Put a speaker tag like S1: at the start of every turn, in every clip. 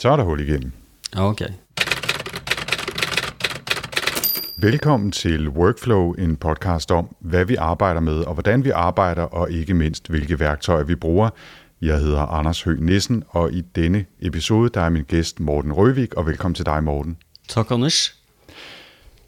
S1: Så er der hul igennem.
S2: Ok.
S1: Velkommen til Workflow, en podcast om, hvad vi arbejder med, og hvordan vi arbejder, og ikke mindst, hvilke værktøjer vi bruger. Jeg hedder Anders Høgh Nissen, og i denne episode, der er min gæst Morten Røvik, og velkommen til dig, Morten.
S2: Tak, Anders.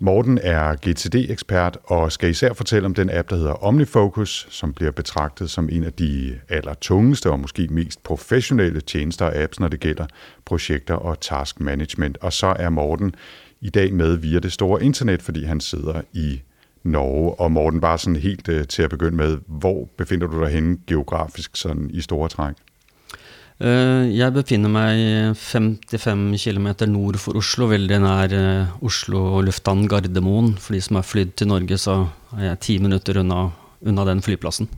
S1: Morten er GTD-ekspert og skal især fortælle om den app, der hedder OmniFocus, som bliver betragtet som en af de allertungeste og måske mest professionelle tjenester og apps, når det gælder projekter og task management. Og så er Morten i dag med via det store internet, fordi han sidder i Norge. Og Morten, bare sådan helt uh, til at begynde med, hvor befinder du dig henne geografisk sådan i store træk?
S2: Uh, jeg befinner meg 55 km nord for Oslo, veldig nær uh, Oslo lufthavn Gardermoen. For de som har flydd til Norge, så er jeg ti minutter unna, unna den flyplassen.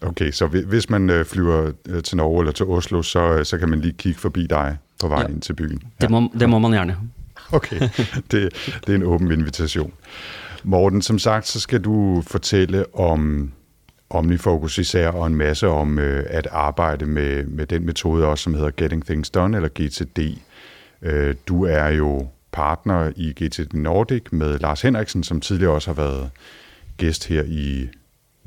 S1: Ok, så hvis man flyr flyver til Norge eller til Oslo, så, så kan man lige kikke forbi deg på vej ja, til byen?
S2: Ja. Det, må, det må man gjerne.
S1: Ok, det, det er en åpen invitasjon. Morten, som sagt, så skal du fortelle om OmniFocus især, og en masse om øh, at arbejde med, med den metode også, som hedder Getting Things Done, eller GTD. Øh, du er jo partner i GTD Nordic med Lars Henriksen, som tidligere også har været gæst her i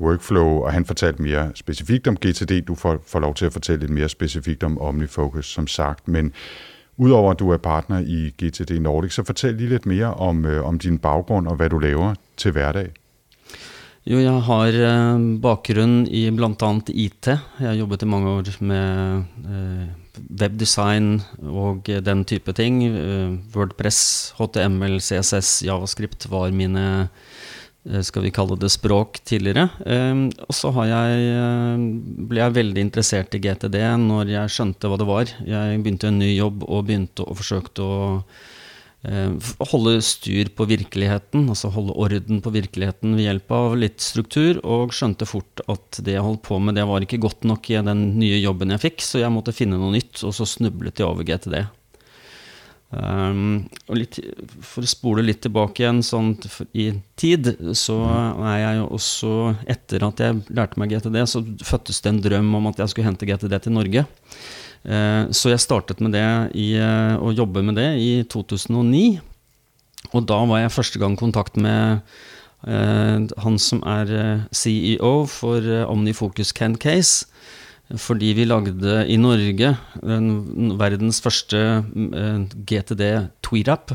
S1: Workflow, og han fortalte mere specifikt om GTD. Du får, får lov til at fortælle lidt mere specifikt om OmniFocus, som sagt. Men Udover at du er partner i GTD Nordic, så fortæl lige lidt mere om, øh, om din baggrund og hvad du laver til hverdag.
S2: Jo, jeg har eh, bakgrunn i bl.a. IT. Jeg har jobbet i mange år med eh, webdesign og den type ting. Eh, Wordpress, HTML, CSS, Javascript var mine skal vi kalle det språk tidligere. Og så ble jeg veldig interessert i GTD når jeg skjønte hva det var. Jeg begynte en ny jobb og begynte å forsøkte å holde styr på virkeligheten, altså holde orden på virkeligheten ved hjelp av litt struktur, og skjønte fort at det jeg holdt på med, det var ikke godt nok i den nye jobben jeg fikk, så jeg måtte finne noe nytt, og så snublet jeg over GTD. Um, og litt, for å spole litt tilbake igjen sånn i tid, så er jeg jo også Etter at jeg lærte meg GTD, så fødtes det en drøm om at jeg skulle hente GTD til Norge. Uh, så jeg startet med det i, uh, å jobbe med det i 2009. Og da var jeg første gang i kontakt med uh, han som er CEO for Omnifocus Can Case. Fordi vi lagde i Norge verdens første eh, GTD tweet-app.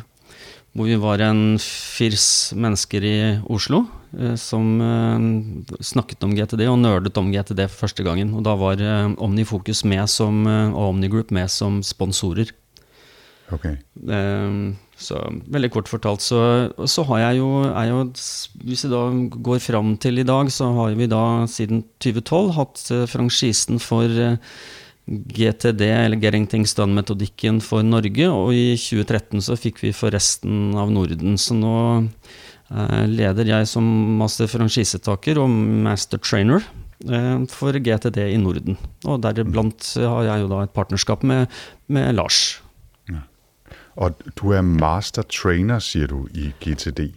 S2: Hvor vi var en firs mennesker i Oslo eh, som eh, snakket om GTD og nerdet om GTD for første gangen. Og da var OmniFokus med som, og OmniGroup med som sponsorer.
S1: Okay.
S2: Så veldig kort fortalt, så, så har jeg jo, jo, Hvis vi da går fram til i dag, så har vi da siden 2012 hatt eh, franchisen for eh, GTD, eller Getting Things Done-metodikken for Norge, og i 2013 så fikk vi for resten av Norden. Så nå eh, leder jeg som master franchisetaker og master trainer for GTD i Norden. Og deriblant har jeg jo da et partnerskap med, med Lars.
S1: Og du er master trainer, sier du, i GTD.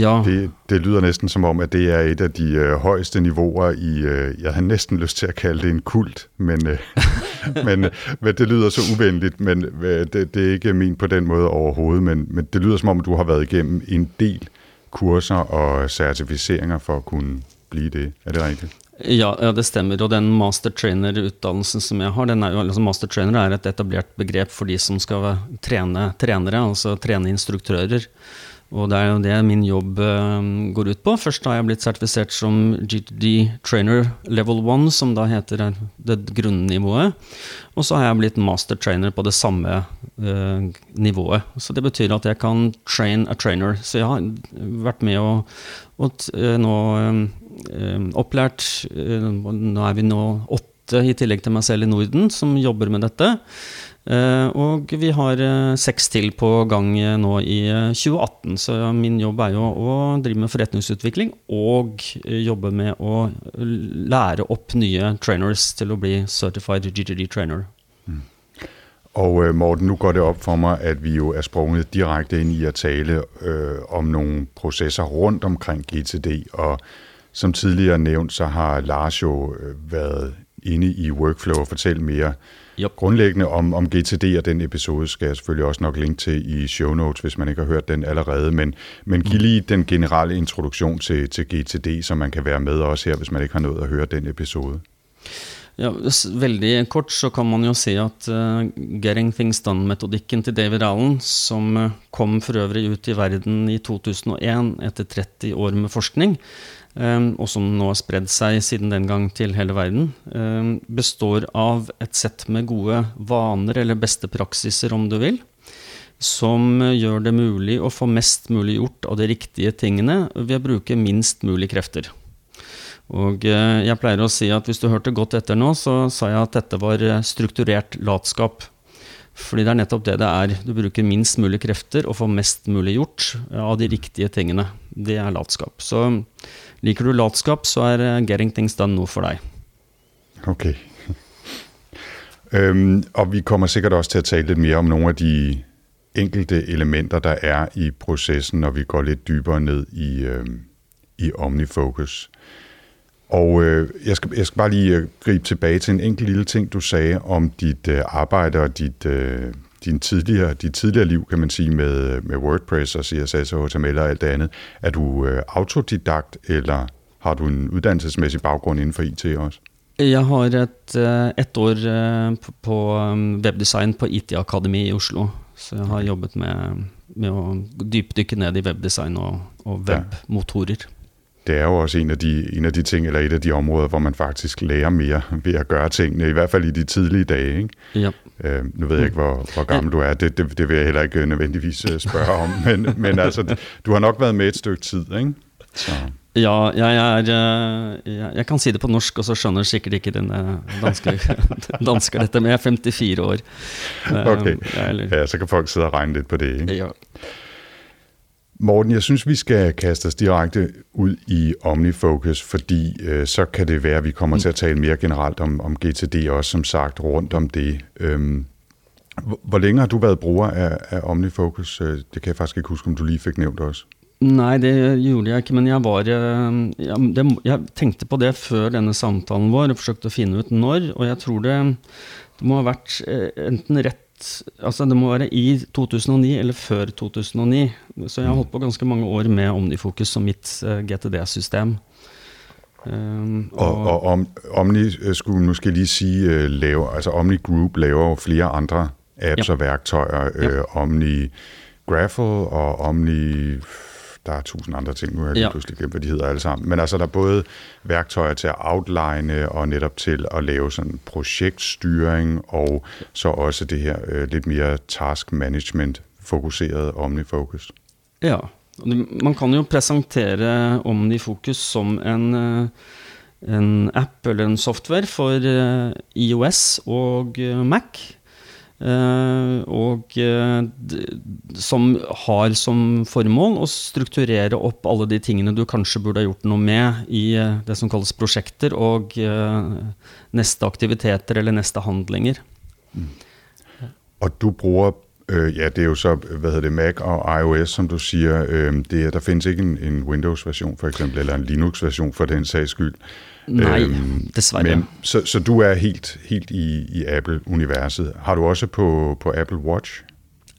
S2: Ja.
S1: Det, det lyder næsten som om, at det er et af de øh, højeste niveauer i, øh, jeg har næsten lyst til at kalde det en kult, men, øh, men, men det lyder så uvenligt, men øh, det, det er ikke min på den måde overhovedet, men, men det lyder som om, du har været igennem en del kurser og certificeringer for at kunne blive det. Er det rigtigt?
S2: Ja, ja, det stemmer. Og den mastertrainer-utdannelsen som jeg har, den er jo, altså mastertrainer er et etablert begrep for de som skal trene trenere, altså trene instruktører. Og det er jo det min jobb uh, går ut på. Først har jeg blitt sertifisert som GTD Trainer Level 1, som da heter det grunnivået. Og så har jeg blitt master trainer på det samme uh, nivået. Så det betyr at jeg kan train a trainer. Så jeg har vært med og, å uh, nå Eh, opplært. Eh, nå er vi nå åtte i tillegg til meg selv i Norden som jobber med dette. Eh, og vi har seks til på gang nå i 2018. Så min jobb er jo å drive med forretningsutvikling og jobbe med å lære opp nye trainers til å bli certified GGD trainer. Mm.
S1: Og Morten, nu går det opp for meg at vi jo er sprunget direkte inn i å tale øh, om noen prosesser rundt omkring GTD, og som tidligere nævnt, så har Lars jo vært inne i workflow og fortalt mere
S2: Yep.
S1: grundlæggende om, om GTD, og den episode skal jeg selvfølgelig også nok linke til i show notes, hvis man ikke har hørt den allerede. Men, men giv lige den generelle introduktion til, til GTD, så man kan være med også her, hvis man ikke har nået at høre den episode.
S2: Ja, Veldig kort så kan man jo si at uh, Getting Things Done-metodikken til David Allen, som uh, kom for øvrig ut i verden i 2001 etter 30 år med forskning, og som nå har spredd seg siden den gang til hele verden, um, består av et sett med gode vaner, eller beste praksiser om du vil, som gjør det mulig å få mest mulig gjort av de riktige tingene ved å bruke minst mulig krefter. Og eh, jeg pleier å si at hvis du hørte godt etter nå, så sa jeg at dette var eh, strukturert latskap. Fordi det er nettopp det det er. Du bruker minst mulig krefter og får mest mulig gjort eh, av de riktige tingene. Det er latskap. Så liker du latskap, så er eh, Getting Things Done noe for deg.
S1: Ok. øhm, og vi kommer sikkert også til å tale litt mer om noen av de enkelte elementer, der er i prosessen når vi går litt dypere ned i, øhm, i OmniFocus. Og øh, jeg, skal, jeg skal bare lige gripe tilbake til en enkelt lille ting, du sagde om dit øh, arbejde og dit, øh, din tidligere, dit tidligere liv, kan man sige, med, med WordPress og CSS og HTML og alt det andet. Er du øh, autodidakt, eller har du en uddannelsesmæssig baggrund inden for IT også?
S2: Jeg har et, et år eh, på- på um, webdesign på IT Akademi i Oslo. Så jeg har jobbet med, med å dypdykke ned i webdesign og, og
S1: Ja. Det er jo også en af, de, en af de ting, eller et af de områder, hvor man faktisk lærer mere ved at gøre tingene, i hvert fald i de tidlige dage. Ikke?
S2: Ja.
S1: Øh, nu ved jeg ikke, hvor, hvor gammel du er, det, det, det vil jeg heller ikke øh, nødvendigvis øh, spørge om, men, men altså, du har nok været med et stykke tid, ikke? Så,
S2: Ja, jeg, er, jeg, jeg kan si det på norsk, og så skjønner sikkert ikke den eh, danske, dansker dette, men jeg er 54 år.
S1: Okay.
S2: Eller,
S1: ja, så kan folk sidde og regne lidt på det. Ikke?
S2: ja.
S1: Morten, jeg synes, vi skal kaste os direkte ud i OmniFocus, fordi øh, så kan det være, at vi kommer til at tale mere generelt om, om GTD også, som sagt, rundt om det. Øhm, hvor, længe har du været bruger af, af OmniFocus? Øh, Det kan jeg faktisk ikke huske, om du lige fik nævnt også.
S2: Nei, det gjorde jeg ikke, men jeg var jeg, det, Jeg tenkte på det før denne samtalen vår og forsøkte å finne ut når, og jeg tror det, det må ha vært eh, enten rett Altså det må være i 2009 eller før 2009. Så jeg har holdt på ganske mange år med Omnifokus som mitt eh, GTD-system. Um,
S1: Og, og om, Omni øh, skulle måske lige sige, uh, lave, altså Omni Group laver jo flere andre apps
S2: Ja.
S1: og værktøjer.
S2: Ja.
S1: Uh, Omni Graffle og Omni... Der er tusind andre ting, nu har jeg
S2: Ja.
S1: pludselig glemt, hvad de hedder alle sammen. Men altså, der er både værktøjer til at outline og netop til at lave sådan projektstyring, og så også det her øh, lidt mere task management fokuseret OmniFocus.
S2: Ja. Man kan jo presentere OmniFocus som en, eh, en app eller en software for eh, iOS og eh, Mac. Eh, og eh, som har som formål å strukturere opp alle de tingene du kanskje burde ha gjort noe med i eh, det som kalles prosjekter og neste aktiviteter eller neste handlinger.
S1: Og du bruger, øh, ja, det er jo så, hvad hedder det, Mac og iOS, som du siger. Øh, det, er- der findes ikke en, en Windows-version for eksempel, eller en Linux-version for den sags skyld.
S2: Nei,
S1: Øhm,
S2: dessverre.
S1: Men, så, så du er helt, helt i, i Apple-universet. Har du også på, på Apple Watch?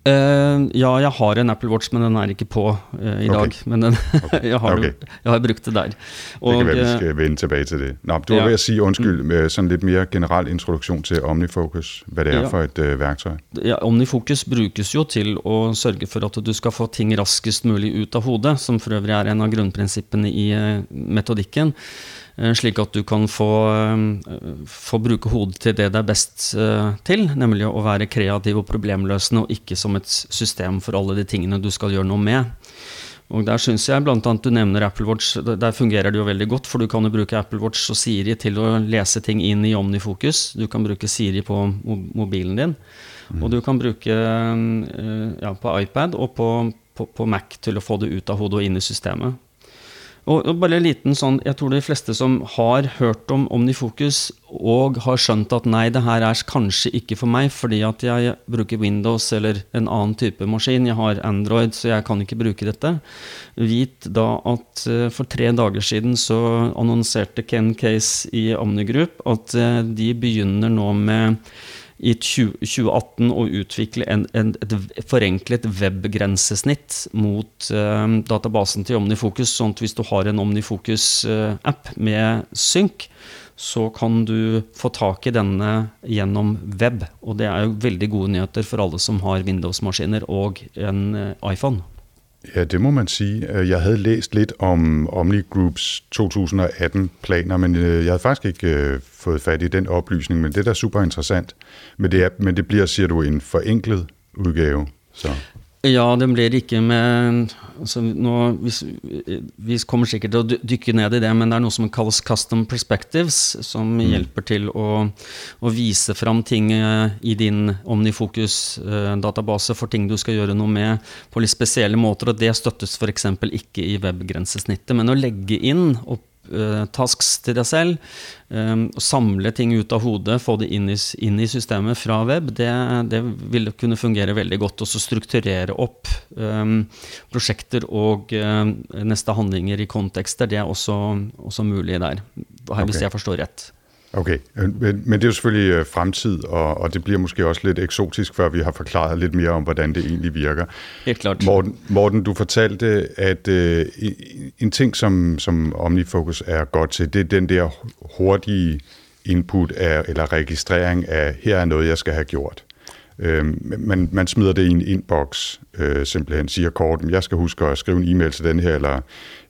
S2: Eh, ja, jeg har en Apple Watch, men den er ikke på uh, i
S1: okay.
S2: dag. Men den, jeg, har, okay. jeg har brukt det der.
S1: Det kan være, vi
S2: eh,
S1: skal vende tilbage til det. Nå, du var
S2: ja.
S1: ved at sige, undskyld, med sådan lidt mere generel introduksjon til OmniFocus, hva det er
S2: Ja.
S1: for et uh, verktøy.
S2: ja, Omnifocus brukes jo til å sørge for at du skal få ting raskest mulig ut av hodet, som for øvrig er en av grunnprinsippene i metodikken. Eh, Slik at du kan få, eh, få bruke hodet til det det er best eh, til, nemlig å være kreativ og problemløsende, og ikke som et system for alle de tingene du skal gjøre noe med. Og der syns jeg bl.a. du nevner Apple Watch. Der- fungerer det jo veldig godt, for du kan jo bruke Apple Watch og Siri til å lese ting inn i Omnifokus. Du kan bruke Siri på mobilen din. Og du kan bruke ja, på iPad og på, på, på Mac til å få det ut av hodet og inn i systemet. Og, bare en liten sånn, Jeg tror de fleste som har hørt om OmniFocus og har skjønt at nei, det her er kanskje ikke for meg fordi at jeg bruker Windows eller en annen type maskin, jeg har Android, så jeg kan ikke bruke dette. Vit da at uh, for tre dager siden så annonserte Ken Case i Omnigroup at uh, de begynner nå med i 2018 å utvikle en, en, et forenklet webgrensesnitt mot uh, databasen til OmniFocus. sånn at hvis du har en OmniFocus-app uh, med synk, så kan du få tak i denne gjennom web. Og det er jo veldig gode nyheter for alle som har Windows-maskiner og en uh, iPhone.
S1: Ja, det må man sige. Øh, jeg havde læst lidt om Omni Groups 2018-planer, men øh, jeg havde faktisk ikke øh, fået fat i den oplysning, men det er da super interessant. Men det, er, men det bliver, siger du, en forenklet udgave. Så.
S2: Ja, den blir ikke med altså nå, vi, vi, kommer sikkert til å dykke ned i det, men det er noe som kalles custom perspectives, som mm. hjelper til å, å, vise fram ting eh, i din Omnifokus-database for ting du skal gjøre noe med på litt spesielle måter. og Det støttes f.eks. ikke i webgrensesnittet. Men å legge inn uh, tasks til deg selv. Um, samle ting ut av hodet, få det inn i, inn i systemet fra web, det, det, vil kunne fungere veldig godt. Og så strukturere opp um, prosjekter og um, neste handlinger i kontekster, det er også, også mulig der. Hvis jeg forstår rett.
S1: Okay, men, men det er jo selvfølgelig øh, fremtid, og, og det bliver måske også lidt eksotisk, før vi har forklaret lidt mere om, hvordan det egentlig virker.
S2: Helt klart.
S1: Morten, Morten du fortalte, at øh, en ting, som, som OmniFocus er godt til, det er den der hurtige input af, eller registrering af, her er noget, jeg skal have gjort. Øh, man, man smider det i en inbox, øh, simpelthen siger kort, jeg skal huske at skrive en e-mail til den her, eller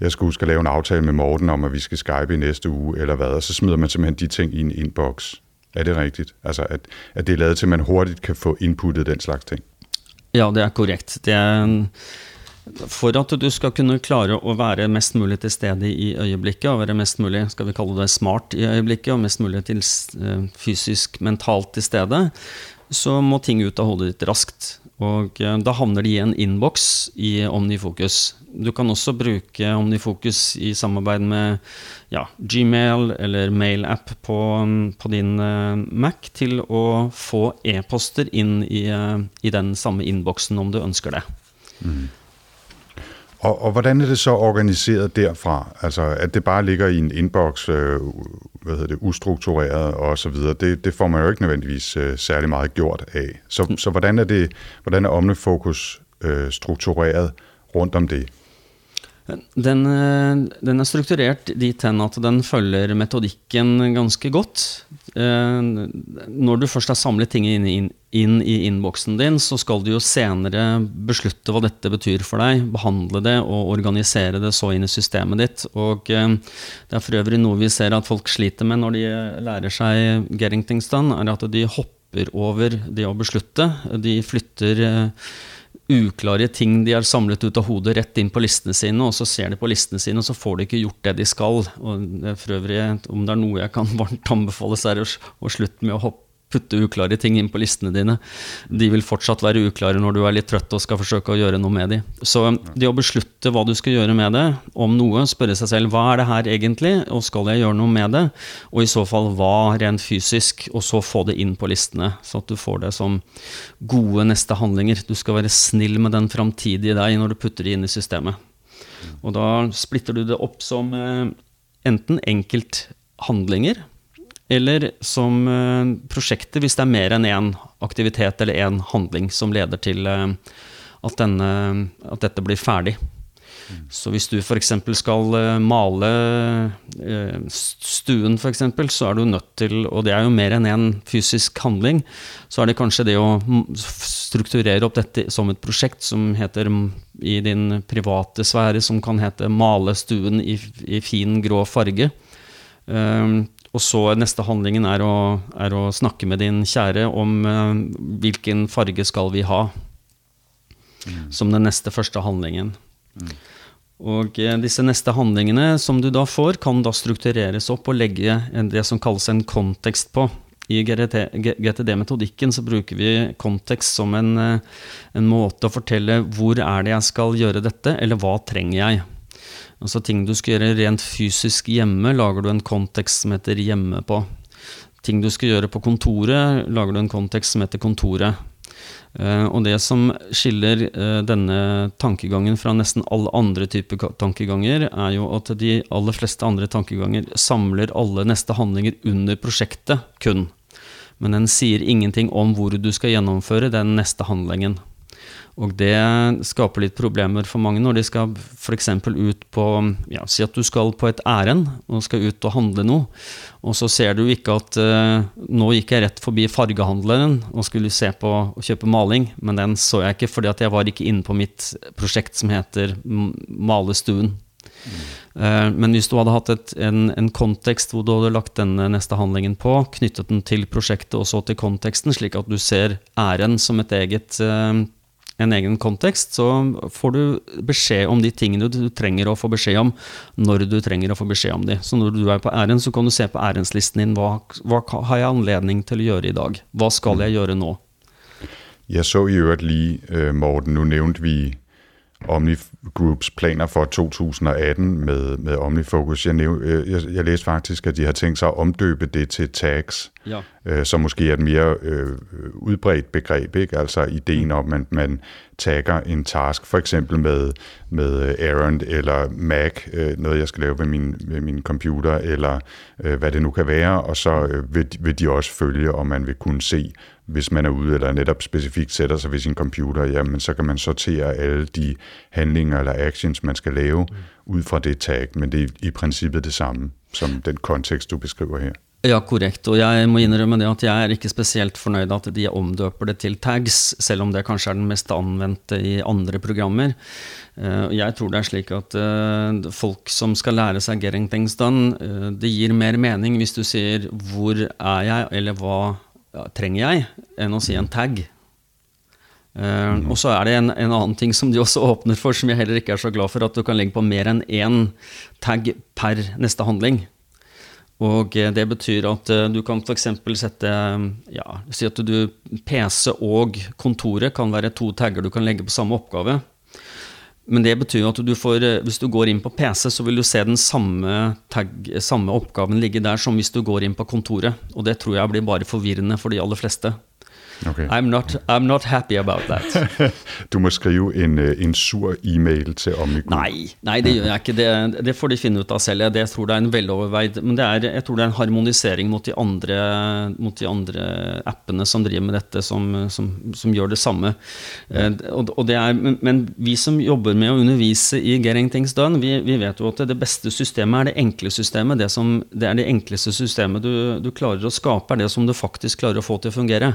S1: jeg skal huske at lave en aftale med Morten om, at vi skal skype i næste uge, eller hvad, og så smider man simpelthen de ting i en inbox. Er det rigtigt? Altså, at, at det er lavet til, at man hurtigt kan få inputtet den slags ting?
S2: Ja, det er korrekt. Det er for at du skal kunne klare å være mest mulig til stede i øyeblikket, og være mest mulig skal vi kalle det smart i øyeblikket, og mest mulig til eh, fysisk, mentalt til stede, så må ting ut av hodet ditt raskt. Og eh, da havner de i en innboks i OmniFokus. Du kan også bruke OmniFokus i samarbeid med ja, Gmail eller mailapp på, på din uh, Mac til å få e-poster inn i, uh, i, den samme innboksen om du ønsker det. Mm.
S1: Og, og hvordan er det så organiseret derfra? Altså, at det bare ligger i en inbox, øh, hvad hedder det, ustruktureret og så videre, det, det får man jo ikke nødvendigvis øh, særlig meget gjort af. Så, mm. så hvordan er det, hvordan er OmniFocus øh, struktureret rundt om det?
S2: Den, eh, den, er strukturert dit hen at den følger metodikken ganske godt. Eh, når du først har samlet ting inn, inn, inn i innboksen din, så skal du jo senere beslutte hva dette betyr for deg, behandle det og organisere det så inn i systemet ditt. Og eh, det er for øvrig noe vi ser at folk sliter med når de lærer seg getting things done, er at de hopper over det å beslutte. De flytter uklare ting de har samlet ut av hodet, rett inn på listene sine, og så ser de på listene sine, og så får de ikke gjort det de skal. Og for øvrig, om det er noe jeg kan varmt anbefale, så er å slutte med å hoppe putte uklare ting inn på listene dine. De vil fortsatt være uklare når du er litt trøtt og skal forsøke å gjøre noe med dem. Så det å beslutte hva du skal gjøre med det, om noe, spørre seg selv hva er det her egentlig, og skal jeg gjøre noe med det, og i så fall hva rent fysisk, og så få det inn på listene, så at du får det som gode neste handlinger. Du skal være snill med den framtidige deg når du putter det inn i systemet. Og da splitter du det opp som eh, enten enkelthandlinger, eller som prosjektet prosjekter hvis det er mer enn én aktivitet eller én handling som leder til eh, at, denne, at dette blir ferdig. Så hvis du f.eks. skal eh, male stuen, for eksempel, så er du nødt til Og det er jo mer enn én fysisk handling. Så er det kanskje det å strukturere opp dette som et prosjekt som heter i din private sfære, som kan hete 'male stuen i, i fin, grå farge'. Og så neste handlingen er å, er å snakke med din kjære om uh, hvilken farge skal vi ha. Mm. Som den neste første handlingen. Mm. Og uh, disse neste handlingene som du da får, kan da struktureres opp og legge det som kalles en kontekst på. I GTD-metodikken så bruker vi kontekst som en, uh, en måte å fortelle hvor er det jeg skal gjøre dette, eller hva trenger jeg. Altså ting du skal gjøre rent fysisk hjemme, lager du en kontekst som heter hjemme på. Ting du skal gjøre på kontoret, lager du en kontekst som heter kontoret. Uh, og det som skiller uh, denne tankegangen fra nesten alle andre typer tankeganger, er jo at de aller fleste andre tankeganger samler alle neste handlinger under prosjektet kun. Men den sier ingenting om hvor du skal gjennomføre den neste handlingen. Og det skaper litt problemer for mange når de skal f.eks. ut på ja, Si at du skal på et ærend og skal ut og handle noe, og så ser du ikke at uh, Nå gikk jeg rett forbi fargehandleren og skulle se på og kjøpe maling, men den så jeg ikke fordi at jeg var ikke inne på mitt prosjekt som heter Malestuen. Mm. Uh, men hvis du hadde hatt et, en, en, kontekst hvor du hadde lagt denne neste handlingen på, knyttet den til prosjektet og så til konteksten, slik at du ser æren som et eget uh, en egen kontekst, så får du beskjed om de tingene du trenger å få beskjed om, når du trenger å få beskjed om de. Så når du er på æren, så kan du se på ærenslisten din hva, hva har jeg anledning til å gjøre i dag? Hva skal jeg gjøre nå?
S1: Jeg så i øvrigt lige, øh, Morten, nå nævnte vi OmniGroups planer for 2018 med, med OmniFocus. Jeg, øh, jeg, jeg læste faktisk, at de har tænkt sig at omdøbe det til tags, ja. øh, som måske er et mere øh, udbredt begreb. Ikke? Altså ideen om, at man tagger en task, for eksempel med, med Errand eller Mac, øh, noget jeg skal lave ved min, ved min computer, eller øh, hvad det nu kan være, og så øh, vil, vil de også følge, om man vil kunne se, hvis man er ude eller netop specifikt sætter sig ved sin computer, jamen så kan man sortere alle de handlinger eller actions, man skal lave mm. ud fra det tag, men det er i princippet det samme som den kontekst, du beskriver her.
S2: Ja, korrekt. Og jeg må innrømme det at jeg er ikke spesielt fornøyd at de omdøper det til tags, selv om det kanskje er den mest anvendte i andre programmer. Eh, jeg tror det er slik at eh, folk som skal lære seg 'getting things done', eh, det gir mer mening hvis du sier 'hvor er jeg', eller 'hva trenger jeg, enn å si en tag. Uh, og så er det en, en, annen ting som de også åpner for, som jeg heller ikke er så glad for, at du kan legge på mer enn én tag per neste handling. Og uh, det betyr at uh, du kan f.eks. sette ja, Si at du PC og kontoret kan være to tagger du kan legge på samme oppgave. Men det betyr at du får, hvis du går inn på PC, så vil du se den samme, tag, samme oppgaven ligge der som hvis du går inn på kontoret. Og det tror jeg blir bare forvirrende for de aller fleste. Okay. I'm, not, I'm not happy about that.
S1: du må skrive en, øh, en sur e-mail til Omnico.
S2: Nei, nei, det gjør jeg ikke. Det, det, får de finne ut av selv. Det, jeg tror det er en veloverveid Men er, jeg tror det er en harmonisering mot de andre, mot de andre appene som driver med dette, som, som, som gjør det samme. Ja. Eh, og, og det er, men vi som jobber med å undervise i Getting Things Done, vi, vi vet jo at det beste systemet er det enkle systemet. Det, som, det er det enkleste systemet du, du klarer å skape, er det som du faktisk klarer å få til å fungere.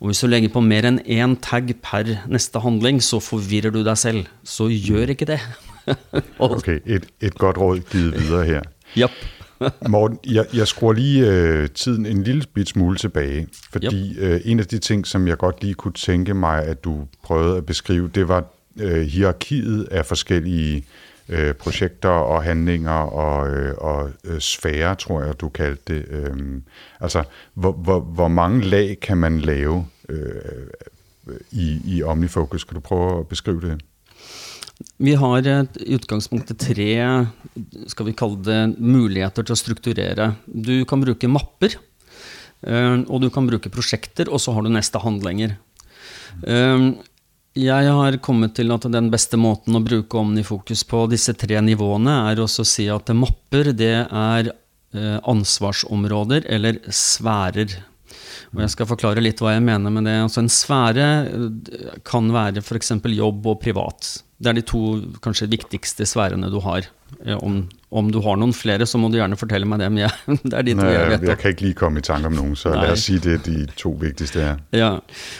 S2: Og hvis du legger på mer enn én tag per neste handling, så forvirrer du deg selv. Så gjør ikke det.
S1: ok, et, et godt råd givet videre her.
S2: Yep.
S1: Morten, jeg, jeg skruer lige øh, tiden en lille bit smule tilbage, fordi yep. øh, en av de ting, som jeg godt lige kunne tænke mig, at du prøvede å beskrive, det var øh, hierarkiet av forskellige øh, projekter og handlinger og, øh, og øh, sfære, tror jeg, du kaldte det. Øh, altså, hvor, hvor, hvor mange lag kan man lave øh, i, i OmniFocus? Kan du prøve at beskrive det?
S2: Vi har i utgangspunktet tre skal vi kalle det, muligheter til å strukturere. Du kan bruke mapper, øh, og du kan bruke prosjekter, og så har du neste handlinger. Um, jeg har kommet til at den beste måten å bruke Omnifokus på disse tre nivåene, er å si at mapper det er eh, ansvarsområder eller sfærer. Og jeg skal forklare litt hva jeg mener med det. Altså en sfære eh, kan være f.eks. jobb og privat. Det er de to kanskje viktigste sfærene du har. Om, om, du har noen flere, så må du gjerne fortelle meg det. Men jeg, det er de to jeg vet.
S1: Jeg kan ikke lige komme i tanke om noen, så Nei. la oss si det er de to viktigste her.
S2: Ja,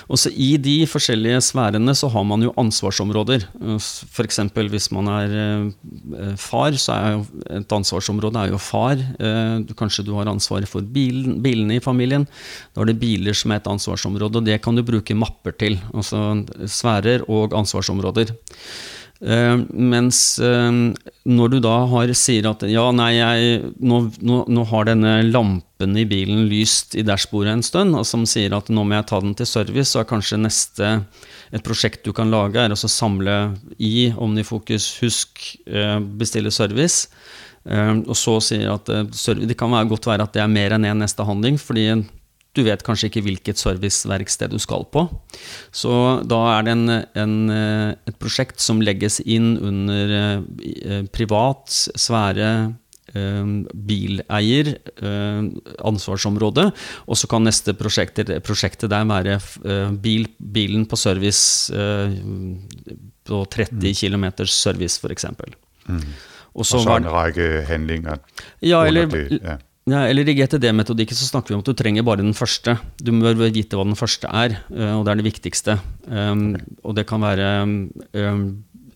S2: og så I de forskjellige sfærene så har man jo ansvarsområder. F.eks. hvis man er eh, far, så er jo et ansvarsområde er jo far. Eh, kanskje du har ansvaret for bilen, bilene i familien. Da er det biler som er et ansvarsområde, og det kan du bruke mapper til. Altså sfærer og ansvarsområder. Uh, mens uh, når du da har, sier at ja, nei, jeg, nå, nå, nå, har denne lampen i bilen lyst i dashbordet en stund, og som sier at nå må jeg ta den til service, så er kanskje neste et prosjekt du kan lage, er å samle i Omnifokus, husk, uh, bestille service. Og så sier at det kan være godt være at det er mer enn én en neste handling, fordi du vet kanskje ikke hvilket serviceverksted du skal på. Så da er det en, en, et prosjekt som legges inn under privat sfære Ehm, bileier eh, ansvarsområde. Og så kan neste prosjektet, prosjektet der være eh, bil, bilen på service eh, på 30 mm. km service, f.eks. Mm.
S1: Og så en rekke handlinger.
S2: Ja, eller, det, ja. Ja, eller I GTD-metodikken så snakker vi om at du trenger bare den første. Du bør vite hva den første er, og det er det viktigste. Um, og det kan være um,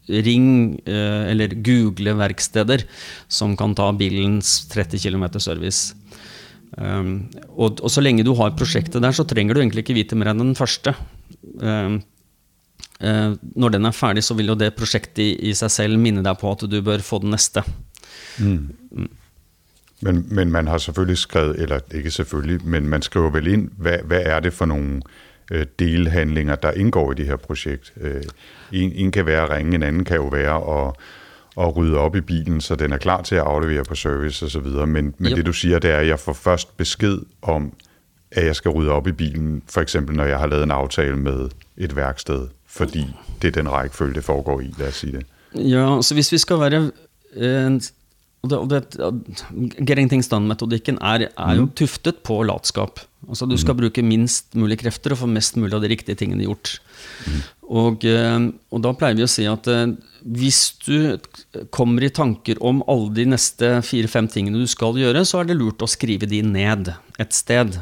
S2: ring uh, eller google verksteder som kan ta bilens 30 km service. Um, og, og, så lenge du har prosjektet der, så trenger du egentlig ikke vite mer enn den første. Um, uh, når den er ferdig, så vil jo det prosjektet i, i, seg selv minne deg på at du bør få den neste. Mm.
S1: Men, men, man har selvfølgelig skrevet, eller ikke selvfølgelig, men man skriver vel inn hva, hva er det for noen øh, delhandlinger, der indgår i det her projekt. Øh, en, en kan være at ringe, en anden kan jo være at, at rydde op i bilen, så den er klar til at aflevere på service osv. Men, men det du siger, det er, at jeg får først besked om, at jeg skal rydde op i bilen, for eksempel når jeg har lavet en aftale med et værksted, fordi det er den rækkefølge, det foregår i, lad os sige det.
S2: Ja, så hvis vi skal være og det, og det, Getting things done-metodikken er, er, jo mhm. tuftet på latskap. Altså Du skal mm. bruke minst mulig krefter og få mest mulig av de riktige tingene gjort. Mm. Og, eh, og, da pleier vi å si at eh, hvis du kommer i tanker om alle de neste fire-fem tingene du skal gjøre, så er det lurt å skrive de ned et sted.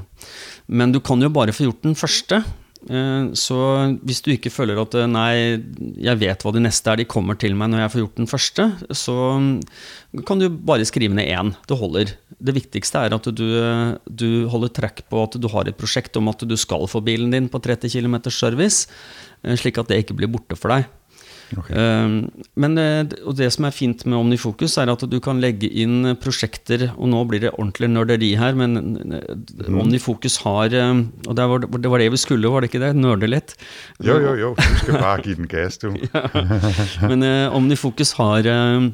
S2: Men du kan jo bare få gjort den første. Eh, så hvis du ikke føler at eh, nei, jeg vet hva de neste er, de kommer til meg når jeg får gjort den første, så mm, kan du bare skrive ned én. Det holder. Det viktigste er at du, du holder trekk på at du har et prosjekt om at du skal få bilen din på 30 km service, eh, slik at det ikke blir borte for deg. Okay. Ehm, men og det som er fint med Omnifokus, er at du kan legge inn prosjekter Og nå blir det ordentlig nerderi her, men mm. Omnifokus har ehm, Og det var, det var, det vi skulle, var det ikke det? Nerde litt?
S1: Jo, jo, jo. Du skal bare gi den gass, du. ja.
S2: Men Omnifokus har uh,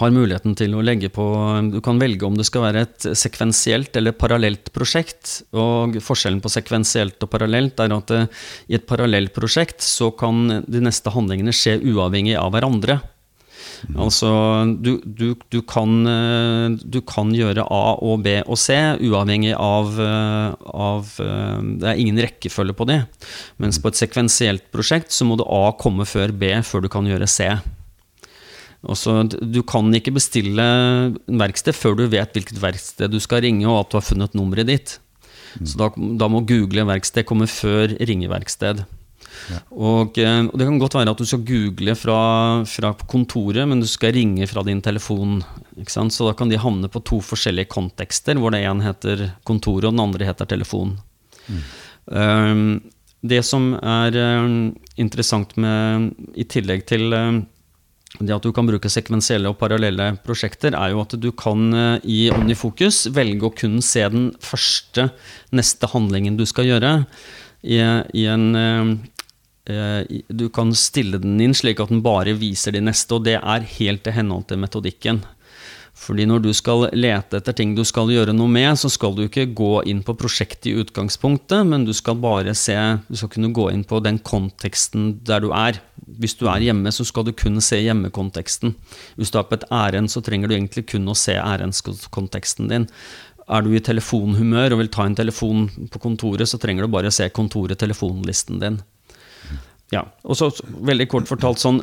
S2: har muligheten til å legge på Du kan velge om det skal være et sekvensielt eller parallelt prosjekt. Og forskjellen på sekvensielt og parallelt er at eh, i et parallelt prosjekt så kan de neste handlingene skje uavhengig av hverandre. Mm. Altså, du, du, du, kan, eh, du, kan, gjøre A og B og C uavhengig av, eh, av Det er ingen rekkefølge på det. Mens på et sekvensielt prosjekt så må du A komme før B før du kan gjøre C. Også, du kan ikke bestille verksted før du vet hvilket verksted du skal ringe, og at du har funnet nummeret ditt. Mm. Så da, da, må google verksted komme før ringeverksted. Ja. Og, eh, og, det kan godt være at du skal google fra, fra kontoret, men du skal ringe fra din telefon. Så da kan de havne på to forskjellige kontekster, hvor det ene heter kontoret, og den andre heter telefon. Mm. Um, det som er um, interessant med, i tillegg til um, det at du kan bruke sekvensielle og parallelle prosjekter, er jo at du kan eh, i OmniFocus velge å kun se den første, neste handlingen du skal gjøre. I, i en, eh, du kan stille den inn slik at den bare viser de neste, og det er helt til henhold til metodikken. Fordi når du skal lete etter ting du skal gjøre noe med, så skal du ikke gå inn på prosjektet i utgangspunktet, men du skal bare se Du skal kunne gå inn på den konteksten der du er. Hvis du er hjemme, så skal du kun se hjemmekonteksten. Hvis du er på et ærend, så trenger du egentlig kun å se ærendskonteksten din. Er du i telefonhumør og vil ta en telefon på kontoret, så trenger du bare se kontoret-telefonlisten din. Ja, og så Veldig kort fortalt sånn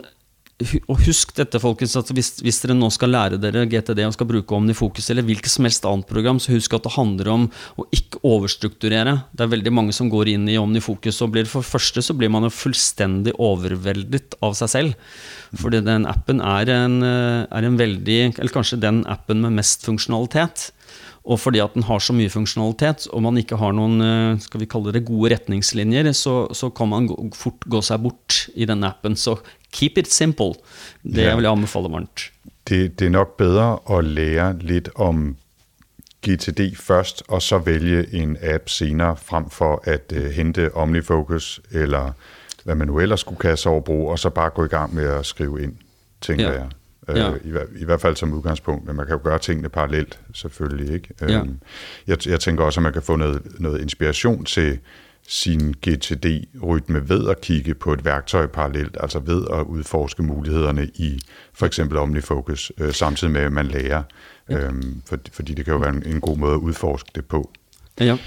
S2: og husk dette, folkens, at hvis, hvis, dere nå skal lære dere GTD og skal bruke OmniFokus eller hvilket som helst annet program, så husk at det handler om å ikke overstrukturere. Det er veldig mange som går inn i OmniFokus og blir For første så blir man jo fullstendig overveldet av seg selv. Fordi den appen er en, er en veldig Eller kanskje den appen med mest funksjonalitet. Og fordi at den har så mye funksjonalitet, og man ikke har noen skal vi kalle det gode retningslinjer, så, så kan man fort gå seg bort i denne appen. Så keep it simple. Det ja. vil jeg anbefale varmt.
S1: Det, det, er nok bedre å lære litt om GTD først, og så velge en app senere, fremfor at uh, hente OmniFocus eller hva man nå ellers skulle kaste over brug, og så bare gå i gang med å skrive inn, tenker
S2: Ja.
S1: jeg.
S2: Ja.
S1: Øh, i, I hvert fall som utgangspunkt, men man kan jo gøre tingene parallelt, selvfølgelig. Ikke?
S2: Ja.
S1: Jeg, jeg tænker også, at man kan få noget, noget inspiration til sin GTD-rytme ved at kigge på et værktøj parallelt, altså ved at udforske mulighederne i for eksempel OmniFocus, øh, samtidig med, at man lærer, øh, for, fordi det kan jo være en, en god måde at udforske det på.
S2: Ja.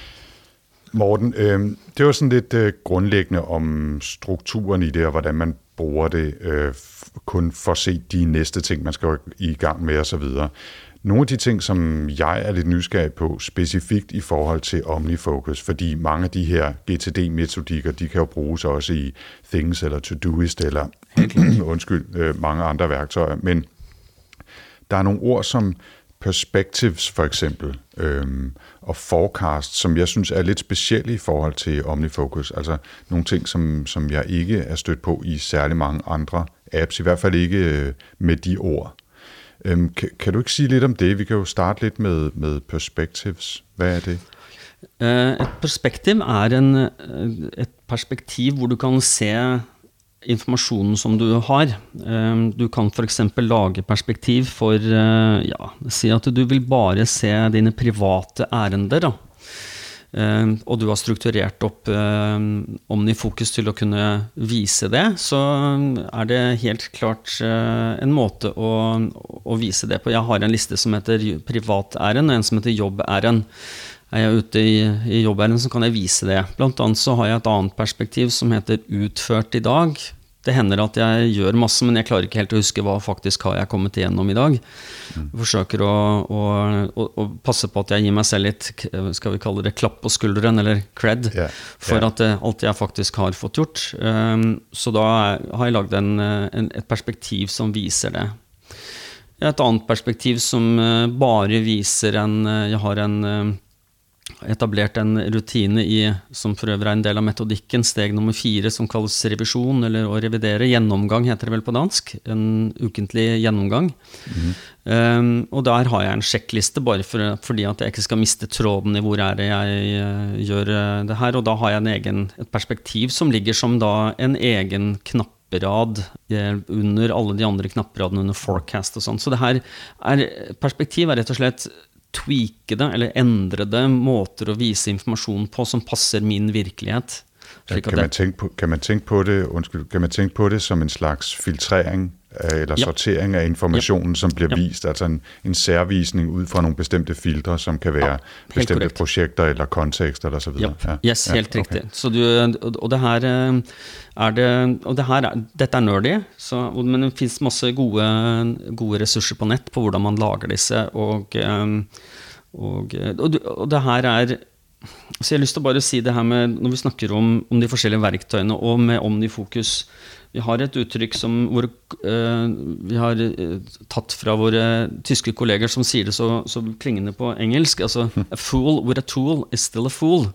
S1: Morten, øh, det var sådan lidt øh, grundlæggende om strukturen i det, og hvordan man bruger det, øh, kun for at se de næste ting, man skal i gang med osv. Nogle af de ting, som jeg er lidt nysgerrig på, specifikt i forhold til OmniFocus, fordi mange af de her GTD-metodikker, de kan jo bruges også i Things eller Todoist eller undskyld, øh, mange andre værktøjer, men der er nogle ord som perspectives for eksempel, øhm, og forecast, som jeg synes er lidt specielle i forhold til OmniFocus. Altså nogle ting, som, som jeg ikke er stødt på i særlig mange andre apps, i hvert fald ikke øh, med de ord. Øhm, kan, kan du ikke sige lidt om det? Vi kan jo starte lidt med, med perspectives. Hvad er det?
S2: Eh, Et perspektiv er en, eh, et perspektiv hvor du kan se informasjonen som du har. Du kan f.eks. lage perspektiv for eh, ja, Si at du vil bare se dine private ærender. da. Eh, og du har strukturert opp eh, OmniFocus til å kunne vise det, så er det helt klart eh, en måte å, å vise det på. Jeg har en liste som heter privatæren, og en som heter jobbæren. Er jeg ute i, i jobbæren, så kan jeg vise det. Blant annet så har jeg et annet perspektiv som heter utført i dag. Det hender at jeg gjør masse, men jeg klarer ikke helt å huske hva faktisk har jeg kommet igjennom i dag. Jeg forsøker å, å, å, å passe på at jeg gir meg selv litt skal vi kalle det klapp på skulderen, eller cred,
S1: Ja,
S2: for at eh, alt jeg faktisk har fått gjort. Um, så da har jeg lagd en, eh, et perspektiv som viser det. Et annet perspektiv som eh, bare viser en Jeg har en etablert en rutine i, som for øvrig er en del av metodikken, steg nummer fire, som kalles revisjon, eller å revidere. Gjennomgang heter det vel på dansk. En ukentlig gjennomgang. Um, og der har jeg en sjekkliste, bare for, fordi at jeg ikke skal miste tråden i hvor er det jeg uh, gjør eh, det her. Og da har jeg en egen, et perspektiv som ligger som da en egen knapperad eh, under alle de andre knapperadene under forecast og sånn. Så det her er, perspektiv er rett og slett tweakede eller endrede måter å vise informasjon på som passer min virkelighet.
S1: Kan man, på, kan man på det, undskyld, kan man tænke på det som en slags filtrering eller
S2: Ja.
S1: sortering af informationen, som bliver
S2: Ja.
S1: vist, altså en, en særvisning ud fra nogle bestemte filtre, som kan være bestemte
S2: korrekt.
S1: projekter eller kontekster eller så videre.
S2: Ja. Yes, helt riktig. Så du, og- det her eh, er det Og det her er, dette er nerdy, så, men det finnes masse gode, gode ressurser på nett på hvordan man lager disse. Og, eh, og, og, og det her er så jeg har lyst til å bare si det her med Når vi snakker om, om de forskjellige verktøyene og med OmniFocus Vi har et uttrykk som hvor, uh, vi har eh, tatt fra våre tyske kolleger som sier det så, så klingende på engelsk. Altså A fool with a tool is still a fool.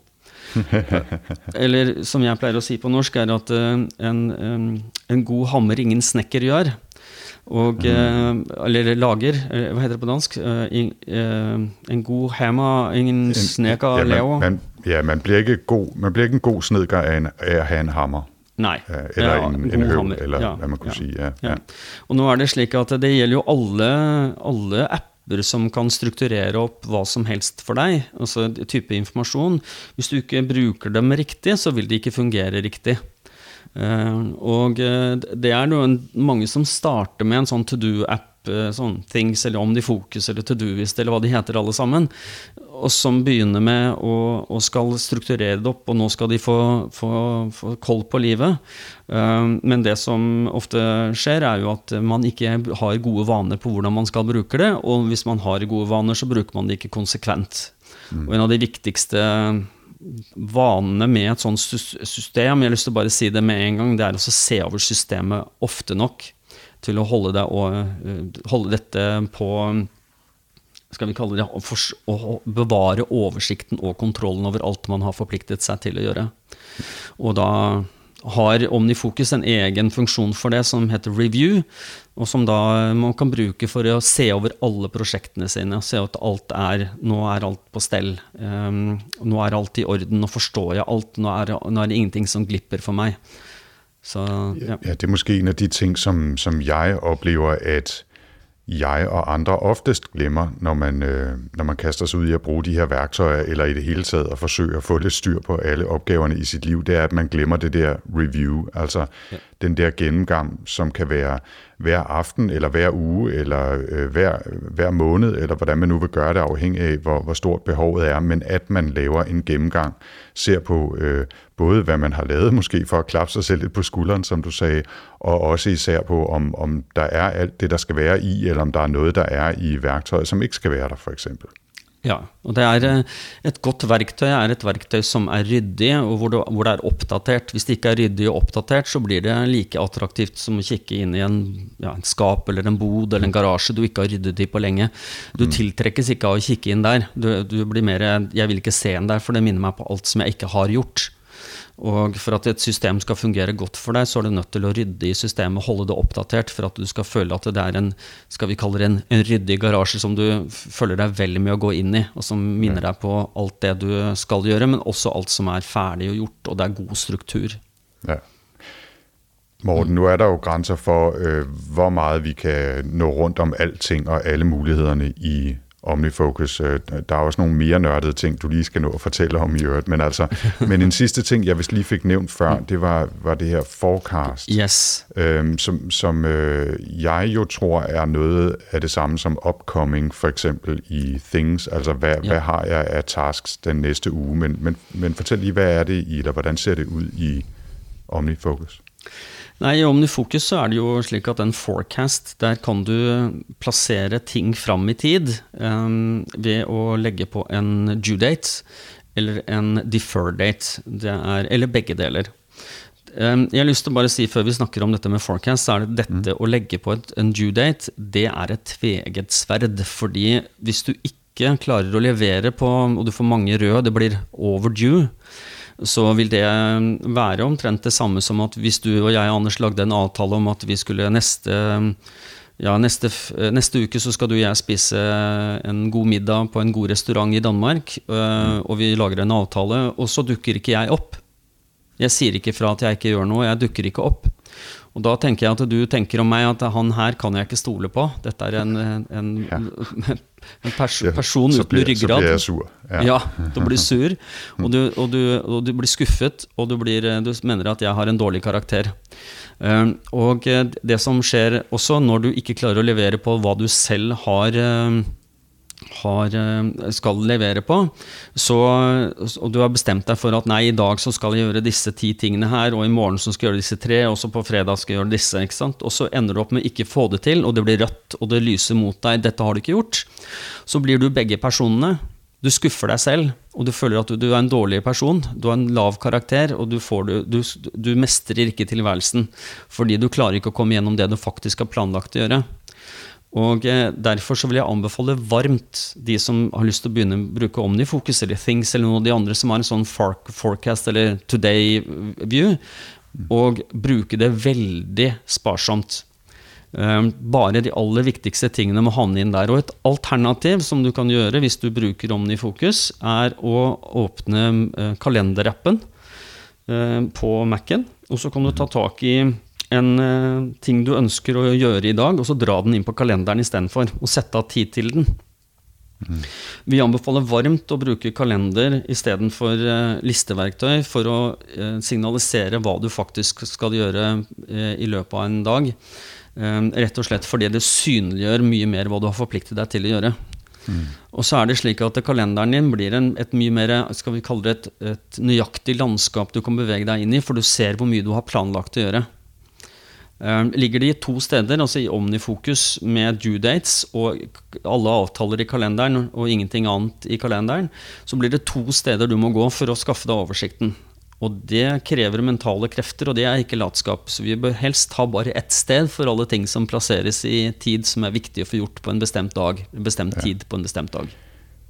S2: Eller som jeg pleier å si på norsk, er at uh, en, um, en god hammer ingen snekker gjør. Og, eh, eller lager, hva heter det på dansk? In, en god hammer ingen snekker
S1: ja, man, ja, man blir ikke god, man blir ikke en god snedker av, en, ha en hammer.
S2: Nei.
S1: Eh, Eller
S2: Ja,
S1: en,
S2: god
S1: en høv, eller
S2: Ja. Ja,
S1: Ja.
S2: ja. Og nå er det slik at det gjelder jo alle, alle apper som kan strukturere opp hva som helst for deg, altså type informasjon. Hvis du ikke bruker dem riktig, så vil de ikke fungere riktig. Eh, og eh, det er noen, mange som starter med en sånn to do-app, eh, sånn Things eller OmniFocus eller Todoist eller hva de heter alle sammen, og som begynner med å, å skal strukturere det opp, og nå skal de få, få, få koll på livet. Eh, men det som ofte skjer, er jo at man ikke har gode vaner på hvordan man skal bruke det, og hvis man har gode vaner, så bruker man det ikke konsekvent. Og en av de viktigste vanene med et sånt system, jeg har lyst til å bare si det med en gang, det er å se over systemet ofte nok til å holde, det, og, eh, holde dette på skal vi kalle det, å bevare oversikten og kontrollen over alt man har forpliktet seg til å gjøre. Og da har Omnifokus en egen funksjon for det som heter review, og som da man kan bruke for å se over alle prosjektene sine. og Se at alt er, nå er alt på stell. Um, nå er alt i orden, nå forstår jeg alt. Nå er, nå er det ingenting som glipper for meg.
S1: Så, ja. ja, det er måske en af de ting, som, som jeg oplever, at jeg og andre oftest glemmer, når man, øh, når man kaster sig ud i at bruge de her værktøjer, eller i det hele taget at forsøge at få lidt styr på alle opgaverne i sit liv, det er, at man glemmer det der review, altså ja. Den der gennemgang, som kan være hver aften, eller hver uge, eller øh, hver, hver måned, eller hvordan man nu vil gøre det, afhængig af, hvor, hvor stort behovet er, men at man laver en gennemgang, ser på øh, både, hvad man har lavet, måske for at klappe sig selv lidt på skulderen, som du sagde, og også især på, om, om der er alt det, der skal være i, eller om der er noget, der er i værktøjet, som ikke skal være der, for eksempel.
S2: Ja, og det er eh, et godt verktøy er et verktøy som er ryddig, og hvor det, hvor det, er oppdatert. Hvis det ikke er ryddig og oppdatert, så blir det like attraktivt som å kikke inn i en, ja, en skap eller en bod eller en garasje du ikke har ryddet i på lenge. Du mm. tiltrekkes ikke av å kikke inn der. Du, du blir mer Jeg vil ikke se inn der, for det minner meg på alt som jeg ikke har gjort. Og for at et system skal fungere godt for deg, så er du nødt til å rydde i systemet, holde det oppdatert, for at du skal føle at det er en skal vi kalle det en, en ryddig garasje som du føler deg vel med å gå inn i, og som minner deg på alt det du skal gjøre, men også alt som er ferdig og gjort, og det er god struktur. Ja.
S1: Morten, nu er der jo grænser for, øh, hvor meget vi kan nå rundt om alting og alle mulighederne i OmniFocus. Øh, der er også nogle mere nørdede ting, du lige skal nå at fortælle om i øvrigt. Men, altså, men en sidste ting, jeg vist lige fik nævnt før, det var, var det her forecast.
S2: Yes.
S1: Øhm, som som øh, jeg jo tror er noget af det samme som upcoming, for eksempel i Things. Altså, hvad, ja. hvad har jeg af tasks den næste uge? Men, men, men fortæl lige, hvad er det i, eller hvordan ser det ud i OmniFocus?
S2: Nei, I OmniFocus så er det jo slik at en forecast, der kan du plassere ting fram i tid um, ved å legge på en due date eller en defer date. Er, eller begge deler. Um, jeg har lyst til å bare si Før vi snakker om dette med forecast, så er det dette mm. å legge på et, en due date, det er et tveget sverd. Fordi hvis du ikke klarer å levere på, og du får mange røde, det blir overdue, så vil det være omtrent det samme som at hvis du og jeg, Anders, lagde en avtale om at vi skulle neste ja, neste, neste, uke så skal du og jeg spise en god middag på en god restaurant i Danmark. Og vi lager en avtale, og så dukker ikke jeg opp. Jeg sier ikke fra at jeg ikke gjør noe, jeg dukker ikke opp. Og da tenker jeg at du tenker om meg at han her kan jeg ikke stole på. Dette er en, en, ja. en pers person uten ryggrad. Så
S1: blir jeg sur.
S2: Ja, ja du blir sur, og du, og, du, og du, blir skuffet, og du, blir, du, mener at jeg har en dårlig karakter. Uh, og det som skjer også når du ikke klarer å levere på hva du selv har uh, har, eh, skal levere på, så, og du har bestemt deg for at nei, i dag så skal jeg gjøre disse ti tingene her, og i morgen så skal jeg gjøre disse tre, og så på fredag skal jeg gjøre disse, ikke sant? og så ender du opp med ikke få det til, og det blir rødt, og det lyser mot deg, dette har du ikke gjort, så blir du begge personene. Du skuffer deg selv, og du føler at du, du er en dårlig person. Du har en lav karakter, og du, får, du, du mestrer ikke tilværelsen fordi du klarer ikke å komme gjennom det du faktisk har planlagt å gjøre. Og eh, Derfor så vil jeg anbefale varmt de som har lyst til å begynne å bruke OmniFocus eller Things eller noen av de andre som har en sånn forecast eller today view, og bruke det veldig sparsomt. Eh, bare de aller viktigste tingene må havne inn der. Og et alternativ som du kan gjøre hvis du bruker OmniFocus, er å åpne eh, kalenderappen på Mac-en, og så kan du ta tak i en uh, ting du ønsker å gjøre i dag, og så dra den inn på kalenderen istedenfor. Og sette av tid til den. Mm. Vi anbefaler varmt å bruke kalender istedenfor uh, listeverktøy for å uh, signalisere hva du faktisk skal gjøre uh, i løpet av en dag. rett og slett fordi det synliggjør mye mer hva du har forpliktet deg til å gjøre. Mm. Og så er det slik at kalenderen din blir en, et mye mer skal vi kalle det et, et nøyaktig landskap du kan bevege deg inn i, for du ser hvor mye du har planlagt å gjøre. Ehm, ligger de to steder, altså i Omnifokus med due dates og alle avtaler i kalenderen og ingenting annet i kalenderen, så blir det to steder du må gå for å skaffe deg oversikten. Og det krever mentale krefter, og det er ikke latskap. Så vi bør helst ha bare ett sted for alle ting som plasseres i tid som er viktig å få gjort på en bestemt dag. En bestemt ja. tid på en bestemt dag.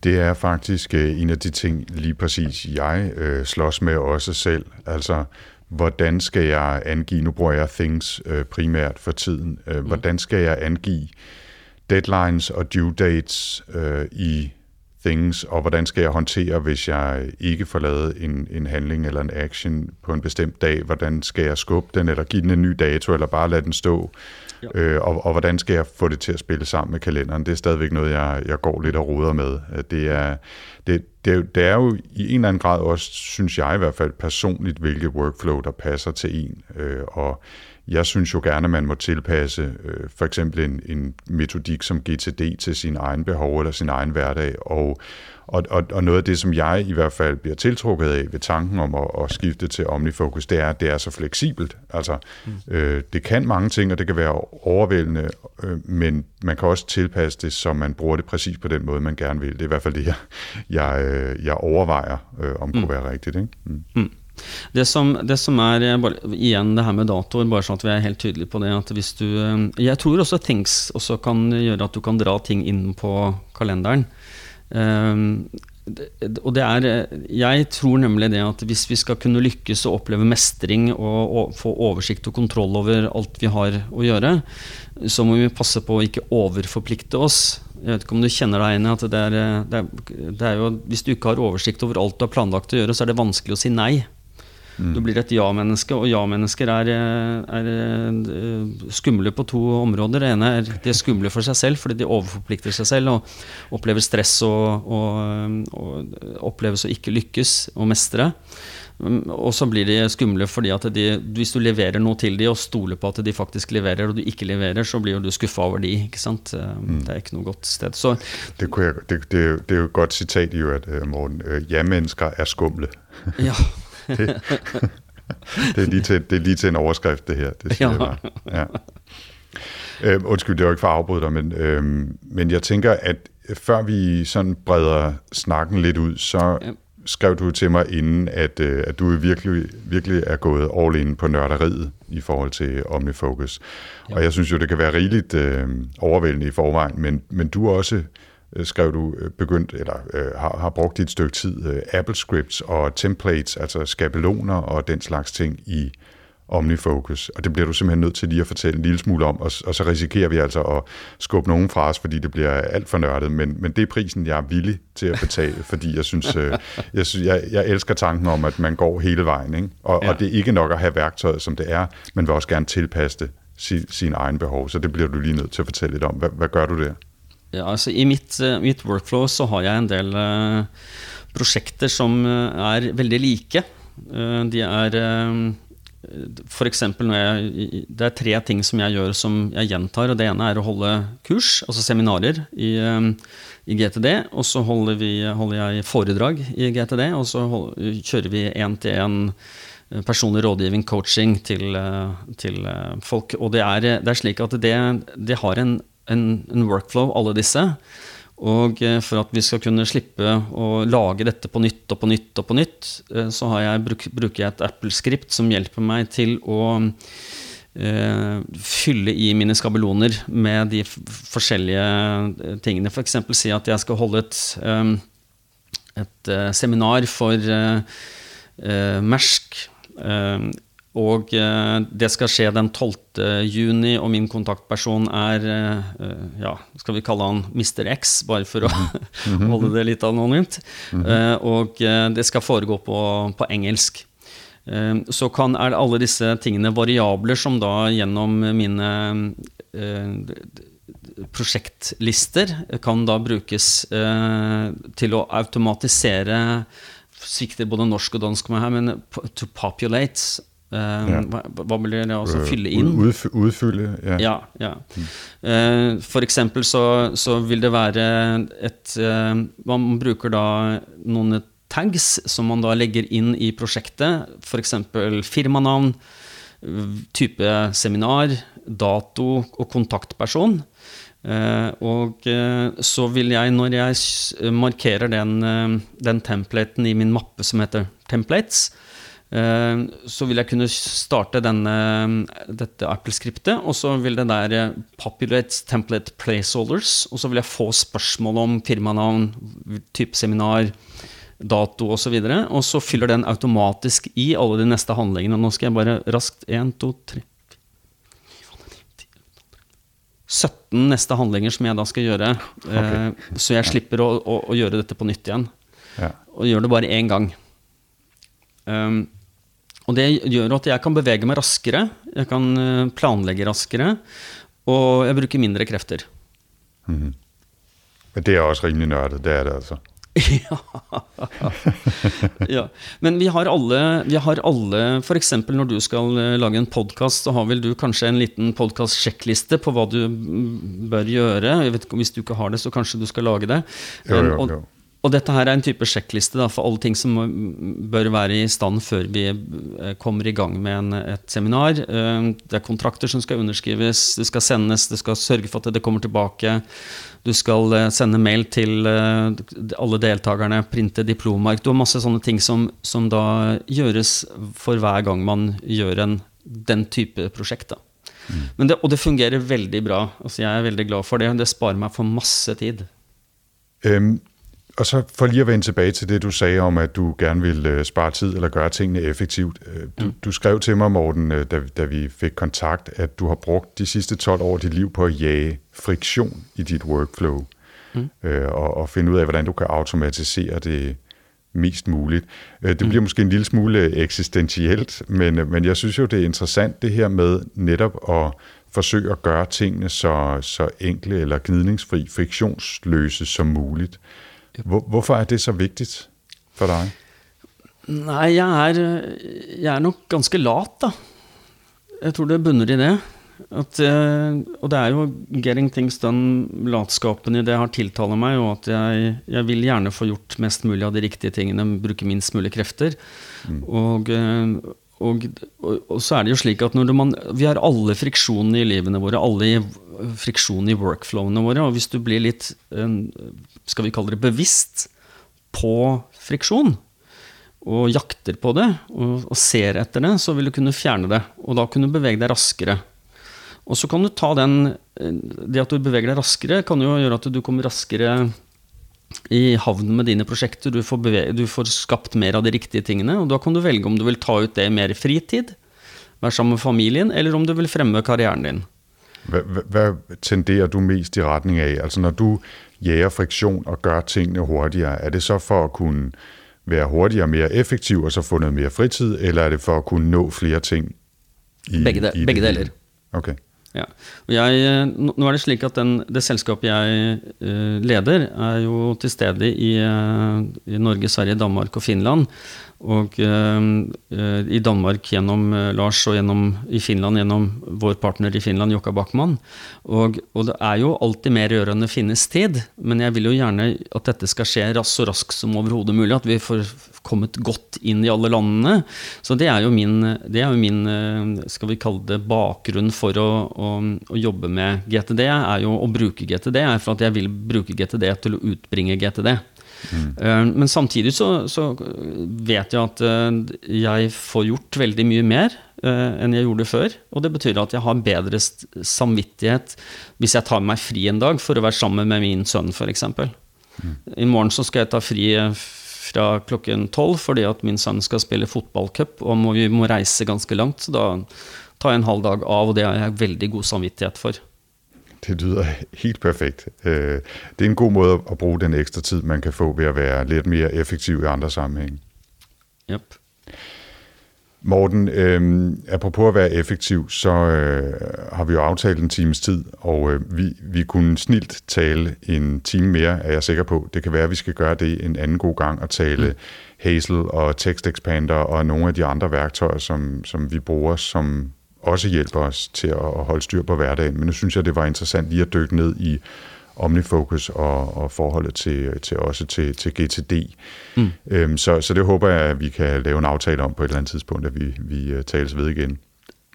S1: Det er faktisk øh, en av de ting lige præcis jeg øh, slås med også selv. Altså hvordan skal jeg angive, nu bruger jeg Things øh, primært for tiden, øh, mm. hvordan skal jeg angive deadlines og due dates øh, i things, og hvordan skal jeg håndtere, hvis jeg ikke får lavet en, en handling eller en action på en bestemt dag? Hvordan skal jeg skubbe den, eller give den en ny dato, eller bare lade den stå? Ja. Øh, og, og hvordan skal jeg få det til at spille sammen med kalenderen? Det er stadigvæk noget, jeg, jeg går lidt og roder med. Det er, det, det, det er jo i en eller anden grad også, synes jeg i hvert fald personligt, hvilket workflow, der passer til en. Øh, og jeg synes jo gerne, at man må tilpasse øh, for eksempel en, en metodik som GTD til sin egen behov eller sin egen hverdag. Og, og, og, og noget af det, som jeg i hvert fald bliver tiltrukket af ved tanken om at, at skifte til OmniFocus, det er, at det er så fleksibelt. Altså, mm. øh, det kan mange ting, og det kan være overvældende, øh, men man kan også tilpasse det, så man bruger det præcis på den måde, man gerne vil. Det er i hvert fald det, jeg, jeg, øh, jeg overvejer, øh, om mm. kunne være rigtigt. Ikke? Mm. Mm.
S2: Det som, det som er bare, Igjen det her med datoer, bare sånn at vi er helt tydelige på det. at hvis du, eh, Jeg tror også things også kan gjøre at du kan dra ting inn på kalenderen. Um, og det er Jeg tror nemlig det at hvis vi skal kunne lykkes og oppleve mestring og, og, få oversikt og kontroll over alt vi har å gjøre, så må vi passe på å ikke overforplikte oss. Jeg vet ikke om du kjenner deg igjen i at det er, det, er, det er jo, Hvis du ikke har oversikt over alt du har planlagt å gjøre, så er det vanskelig å si nei. Mm. Du blir et ja-menneske, og ja-mennesker er, er, er, skumle på to områder. Det ene er de er skumle for seg selv fordi de overforplikter seg selv og opplever stress og, og, og oppleves å ikke lykkes og mestre. Og så blir de skumle fordi at de, hvis du leverer noe til dem og stoler på at de faktisk leverer, og du ikke leverer, så blir du skuffa over de, ikke sant? Mm. Det er ikke noe godt sted. Så,
S1: det, jeg, det, det, det, er jo et godt sitat, jo, at Morten. Øh, ja-mennesker er skumle.
S2: ja.
S1: det, det, er lige til, det er lige til en overskrift, det her. Det siger ja. jeg bare. Ja. Øh, undskyld, det var ikke for at afbryde dig, men, øh, men jeg tænker, at før vi sådan breder snakken lidt ud, så ja. skrev du til mig inden, at, øh, at du virkelig, virkelig er gået all in på nørderiet i forhold til OmniFocus. Ja. Og jeg synes jo, det kan være rigeligt øh, overvældende i forvejen, men, men du er også skrev du, øh, begyndt, eller øh, har, har brugt et stykke tid, øh, Apple Scripts og templates, altså skabeloner og den slags ting i OmniFocus. Og det bliver du simpelthen nødt til lige at fortælle en lille smule om, og, og så risikerer vi altså at skubbe nogen fra os, fordi det bliver alt for nørdet. Men, men det er prisen, jeg er villig til at betale, fordi jeg synes, øh, jeg, synes jeg, jeg elsker tanken om, at man går hele vejen. Ikke? Og, ja. og det er ikke nok at have værktøjet, som det er, men vil også gerne tilpasse det sin, sin egen behov. Så det bliver du lige nødt til at fortælle lidt om. Hvad, hvad gør du der?
S2: Ja, altså I mitt, eh, mitt, workflow så har jeg en del uh, prosjekter som uh, er veldig like. De er F.eks. når jeg Det er tre ting som jeg gjør som jeg gjentar. og Det ene er å holde kurs, altså seminarer, i, i GTD. Og så holder, vi, holder, jeg foredrag i GTD, og så hold, kjører vi én-til-én personlig rådgivning, coaching, til, til folk. Og det er, det er slik at det, det har en en, en workflow, alle disse. Og eh, for at vi skal kunne slippe å lage dette på nytt og på nytt, og på nytt, eh, så jeg, bruker jeg et Apple-skript som hjelper meg til å eh, fylle i mine skabeloner med de forskjellige tingene. F.eks. For si at jeg skal holde et, et seminar for eh, Mersk. Og eh, det skal skje den 12. juni, og min kontaktperson er eh, ja, skal vi kalle han Mr. X, bare for å mhm. holde det litt anonymt. Mhm. Eh, og det skal foregå på, på engelsk. Så kan, er alle disse tingene variabler som da gjennom mine prosjektlister kan da brukes til å automatisere Svikter både norsk og dansk med her, men to populate Uh, ja. hva, hva, blir det å fylle inn?
S1: Udf utfylle, ja.
S2: ja, ja. Mm. Uh, for eksempel så, så, vil det være et uh, Man bruker da noen tags som man da legger inn i prosjektet. F.eks. firmanavn, type seminar, dato og kontaktperson. Uh, og uh, så vil jeg, når jeg markerer den, den templaten i min mappe som heter Templates, Eh, så vil jeg kunne starte denne, dette Apple-skriptet, og så vil det der eh, populate template placeholders, og så vil jeg få spørsmål om firmanavn, type seminar, dato osv. Og, så og så fyller den automatisk i alle de neste handlingene. Nå skal jeg bare raskt 1, 2, 3 17 neste handlinger som jeg da skal gjøre. Okay. Eh, så jeg slipper å, å, å, gjøre dette på nytt igjen. Ja. Og gjør det bare én gang. Um, og det gjør at jeg kan bevege meg raskere, jeg kan eh, planlegge raskere, og jeg bruker mindre krefter.
S1: Mm. Men det er også rimelig nørdet, det er det altså?
S2: ja. ja. Men vi har alle, vi har alle F.eks. når du skal eh, lage en podkast, så har vel du kanskje en liten podkast-sjekkliste på hva du bør gjøre. Jeg vet ikke, Hvis du ikke har det, så kanskje du skal lage det.
S1: Jo, jo, jo.
S2: Og dette her er en type sjekkliste for alle ting som bør være i stand før vi eh, kommer i gang med en, et seminar. Eh, det er kontrakter som skal underskrives, det skal sendes, det skal sørge for at det kommer tilbake. Du skal eh, sende mail til alle deltakerne, printe diplomark. Du har masse sånne ting som, som da gjøres for hver gang man gjør en, den type prosjekt. da. Mm. Det, og det fungerer veldig bra. Altså, jeg er veldig glad for det. Det sparer meg for masse tid.
S1: Um og så for lige at vende tilbage til det, du sagde om, at du gerne ville øh, spare tid eller gøre tingene effektivt. Øh, du, mm. du skrev til mig, Morten, øh, da, da vi fik kontakt, at du har brugt de sidste 12 år af dit liv på at jage friktion i dit workflow. Mm. og, og finde ud af, hvordan du kan automatisere det mest muligt. Det mm. måske en lille smule eksistentielt, men, men jeg synes jo, det er interessant det her med netop at forsøge at gøre tingene så, så enkle eller gnidningsfri, friktionsløse som muligt. Hvor, hvorfor er det så vigtigt for deg?
S2: Nei, jeg er, jeg er, nok ganske lat, da. Jeg tror det bunner i det. At, eh, og det er jo 'getting things done', latskapen i det, har tiltaler meg, og at jeg, jeg, vil gjerne få gjort mest mulig av de riktige tingene, bruke minst mulig krefter. Mm. Og, eh, og, og, og, så er det jo slik at man, vi har alle friksjonene i livene våre, alle friksjonene i workflowene våre. Og hvis du blir litt, skal vi kalle det bevisst, på friksjon, og jakter på det, og, og ser etter det, så vil du kunne fjerne det. Og da kunne du bevege deg raskere. Og så kan du ta den Det at du beveger deg raskere, kan jo gjøre at du kommer raskere i havn med dine prosjekter. Du får, bevege, du får, skapt mer av de riktige tingene. Og da kan du velge om du vil ta ut det i mer fritid, være sammen med familien, eller om du vil fremme karrieren din.
S1: Hva, hva tenderer du mest i retning av? Altså Når du jager friksjon og gjør tingene hurtigere, er det så for å kunne være hurtigere og mer effektiv og så få noe mer fritid, eller er det for å kunne nå flere ting?
S2: I, begge, de, i begge deler.
S1: Okay.
S2: Ja. Jeg, eh, nå er det slik at den, det selskapet jeg uh, leder, er jo til stede i, uh, i Norge, Sverige, Danmark og Finland. Og uh, i Danmark gjennom Lars, og gjennom, i Finland gjennom vår partner i Finland, Jokka Backman. Og, og, det er jo alltid mer å finnes tid. Men jeg vil jo gjerne at dette skal skje så raskt som overhodet mulig. At vi får kommet godt inn i alle landene. Så det er jo min, det er jo min eh, skal vi kalle det, bakgrunn for å, å, å, jobbe med GTD, er jo å bruke GTD. er For at jeg vil bruke GTD til å utbringe GTD. Mm. Eh, men samtidig så, så, vet jeg at eh, jeg får gjort veldig mye mer enn jeg gjorde før. Og det betyr at jeg har bedre samvittighet hvis jeg tar meg fri en dag for å være sammen med min sønn, f.eks. Mm. I morgen så skal jeg ta fri fra klokken tolv fordi at min sønn skal spille fotballcup, og må, vi må reise ganske langt. Så da tar jeg en halv dag av, og det har jeg veldig god samvittighet for.
S1: Det lyder helt perfekt. Øh, det er en god måte å bruke den ekstra tid man kan få ved å være litt mer effektiv i andre sammenheng.
S2: Yep.
S1: Morten, øh, apropos at være effektiv, så øh, har vi jo aftalt en times tid, og øh, vi, vi kunne snilt tale en time mere, er jeg sikker på. Det kan være, at vi skal gøre det en anden god gang, og tale mm. Hazel og Text Expander og nogle af de andre værktøjer, som, som vi bruger, som også hjælper os til at holde styr på hverdagen. Men nu synes jeg, det var interessant lige at dykke ned i OmniFocus og, og forholdet til, til også til, til GTD. Mm. Øhm, så, så det håper jeg, at vi kan lave en aftale om på et eller andet tidspunkt, at vi, vi uh, tales ved igen.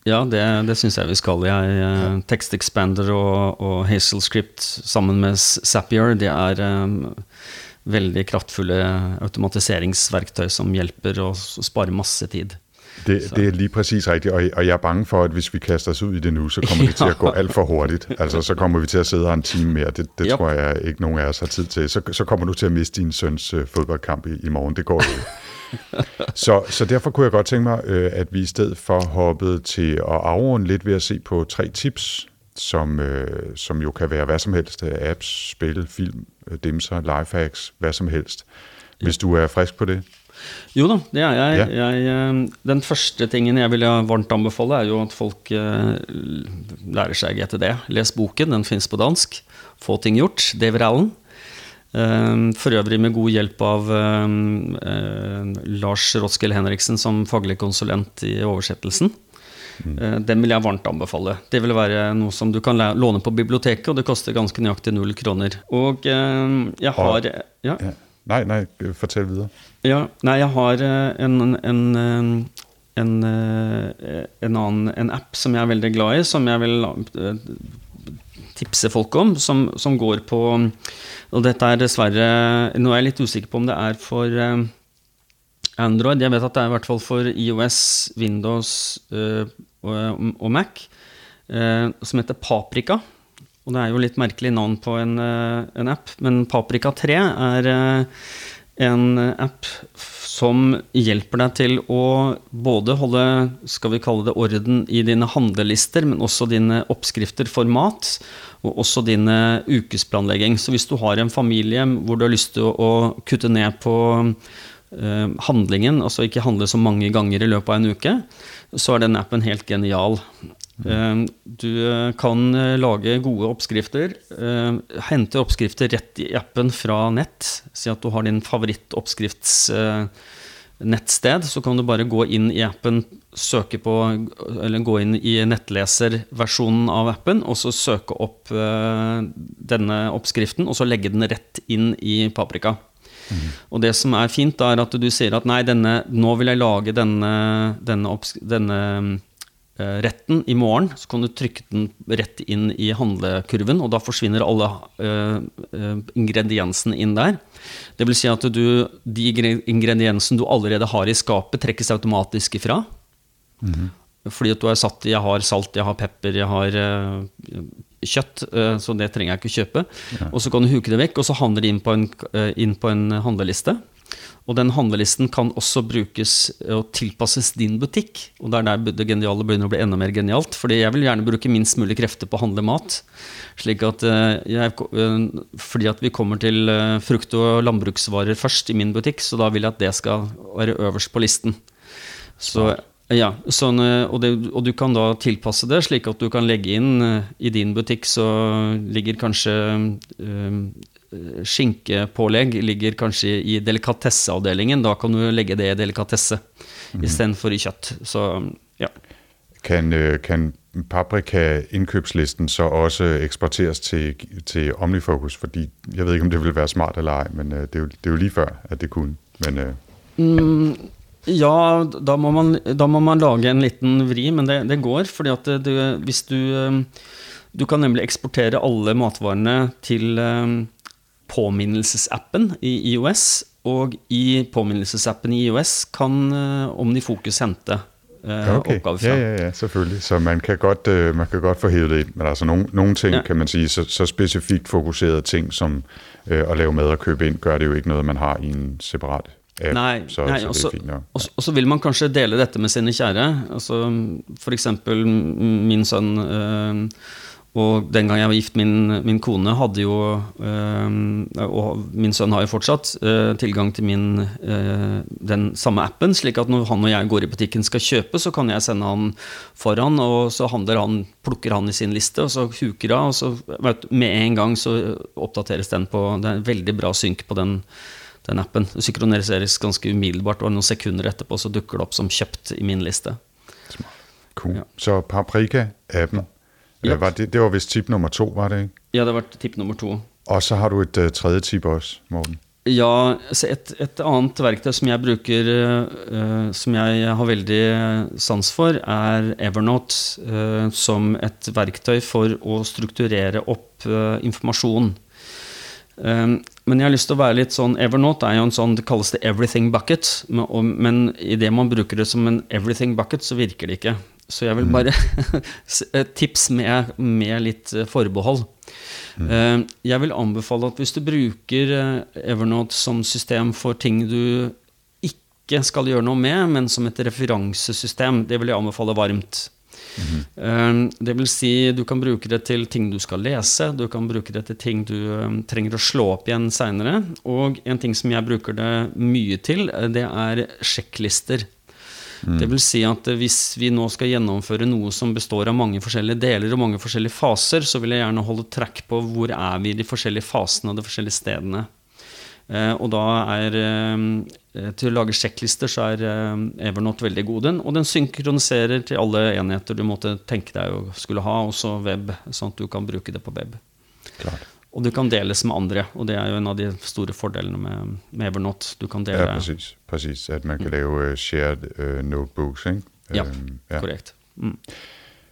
S2: Ja, det, det syns jeg vi skal. Jeg, ja. Text Expander og, og Hazel Script sammen med Zapier, det er um, veldig kraftfulle automatiseringsverktøy som hjelper å spare masse tid.
S1: Det, det, er lige præcis rigtigt, og, og jeg er bange for, at hvis vi kaster os ud i det nu, så kommer det til at gå alt for hurtigt. Altså, så kommer vi til at sidde her en time mere. Det, det yep. tror jeg ikke nogen af os har tid til. Så, så kommer du til at miste din søns øh, fodboldkamp i, i morgen. Det går jo så, så derfor kunne jeg godt tænke mig, øh, at vi i stedet for hoppede til at afrunde lidt ved at se på tre tips, som, øh, som jo kan være hva som helst. Apps, spil, film, dimser, lifehacks, hva som helst. Hvis du er frisk på det?
S2: Jo da, det er jeg. Ja. jeg. Den første tingen jeg vil varmt anbefale, er jo at folk lærer seg GTD. Les boken, den fins på dansk. Få ting gjort. David Allen. For øvrig med god hjelp av Lars Roskell Henriksen som faglig konsulent i oversettelsen. Mm. Den vil jeg varmt anbefale. Det vil være noe som du kan låne på biblioteket, og det koster ganske nøyaktig null kroner. Og jeg har ja.
S1: Nei, nei, fortell videre.
S2: Ja, nei, jeg har en, en, en, en, annen en app som jeg er veldig glad i, som jeg vil tipse folk om, som, som går på Og dette er dessverre Nå er jeg litt usikker på om det er for Android. Jeg vet at det er i hvert fall for IOS, Windows og, Mac, som heter Paprika. Og det er jo litt merkelig navn på en, en app, men Paprika 3 er en app som hjelper deg til å både holde skal vi kalle det orden i dine handlelister, men også dine oppskrifter for mat, og også dine ukesplanlegging. Så hvis du har en familie hvor du har lyst til å kutte ned på Eh, handlingen, altså ikke handle så mange ganger i løpet av en uke, så er den appen helt genial. Eh, du eh, kan lage gode oppskrifter. Hente oppskrifter rett i appen fra nett. Si at du har din favorittoppskriftsnettsted. Så kan du bare gå inn i appen, søke på Eller gå inn i nettleserversjonen av appen, og så søke opp denne oppskriften, og så legge den rett inn i Paprika. Mm. Og det som er fint, er at du sier at nei, denne, nå vil jeg lage denne, denne, denne retten i morgen. Så kan du trykke den rett inn i handlekurven, og da forsvinner alle uh, uh, ingrediensene inn der. Det vil si at du, de ingrediensene du allerede har i skapet, trekkes automatisk ifra. Mm. Fordi at du har satt Jeg har salt, jeg har pepper, jeg har kjøtt, eh, så det trenger jeg ikke kjøpe. Ja. Og så kan du huke det vekk, og så handler det inn på en, eh, inn på en handleliste. Og den handlelisten kan også brukes og tilpasses din butikk. Og det er der det geniale begynner å bli enda mer genialt. Fordi jeg vil gjerne bruke minst mulig krefter på å handle mat. Slik at eh, jeg, fordi at vi kommer til frukt- og landbruksvarer først i min butikk, så da vil jeg at det skal være øverst på listen. Så ja, sånn, eh, og, det, og, du kan da tilpasse det slik at du kan legge inn eh, I din butikk så ligger kanskje um, Skinkepålegg ligger kanskje i delikatesseavdelingen. Da kan du legge det i delikatesse mm. istedenfor i kjøtt. Så ja.
S1: Kan, kan paprika-innkjøpslisten så også eksporteres til, til Omnifocus? Fordi jeg vet ikke om det ville være smart eller ei, men det er, jo, det er jo lige før at det kunne. Men,
S2: mm, ja, da må, man, da må man lage en liten vri, men det, det går. fordi at du, hvis du Du kan nemlig eksportere alle matvarene til påminnelsesappen i IOS. Og i påminnelsesappen i IOS kan Omnifokus hente
S1: uh, okay. oppgaver fra. Ja, ja, ja, selvfølgelig. Så man kan godt, uh, man kan godt få hevet det inn. Men altså noen, noen ting, ja. kan man si, så, så spesifikt fokuserte ting som uh, å lave mad og kjøpe inn, gjør det jo ikke noe man har i en separat
S2: app. Nei, så, nei så og så vil man kanskje dele dette med sine kjære. Altså, for eksempel min sønn øh, og den gang jeg var gift, min, min kone hadde jo øh, Og min sønn har jo fortsatt øh, tilgang til min, den samme appen, slik at når han og jeg går i butikken skal kjøpe, så kan jeg sende han foran, og så han, plukker han i sin liste, og så huker av, og så med en gang så oppdateres den på Det er en veldig bra synk på den den appen. Det synkroniseres ganske umiddelbart, og noen sekunder etterpå så dukker det opp som kjøpt i min liste.
S1: Cool. Ja. Så Paprika-appen, ja. var det, det, var vist tip nummer to, var det ikke?
S2: Ja, det var tip nummer to.
S1: Og så har du et uh, tredje tip også, Morten.
S2: Ja, et, et, annet verktøy som jeg bruker, uh, som jeg har veldig sans for, er Evernote uh, som et verktøy for å strukturere opp uh, informasjon. Um, men jeg har lyst til å være litt sånn Evernote er jo en sånn, det kalles det everything bucket. Men, og, men idet man bruker det som en everything bucket, så virker det ikke. Så jeg vil mm. bare tips med, med, litt eh, forbehold. Mm. Uh, jeg vil anbefale at hvis du bruker eh, Evernote som system for ting du ikke skal gjøre noe med, men som et referansesystem, det vil jeg anbefale varmt. Mm. Det vil si, du kan bruke det til ting du skal lese, du kan bruke det til ting du trenger å slå opp igjen seinere. Og en ting som jeg bruker det mye til, det er sjekklister. Mm. Det vil si at hvis vi nå skal gjennomføre noe som består av mange forskjellige deler og mange forskjellige faser, så vil jeg gjerne holde trekk på hvor er vi i de forskjellige fasene og de forskjellige stedene. Eh, og da er eh, Til å lage sjekklister så er eh, Evernote veldig god. Den, og den synkroniserer til alle enheter du måtte tenke deg å skulle ha, også web, sånn at du kan bruke det på web.
S1: Klart.
S2: Og du kan deles med andre, og det er jo en av de store fordelene med, med Evernote. Du kan dele
S1: Ja, precis. precis. At man kan mm. lave shared uh, notebooks, ikke?
S2: Ja, um, ja. korrekt. Mm.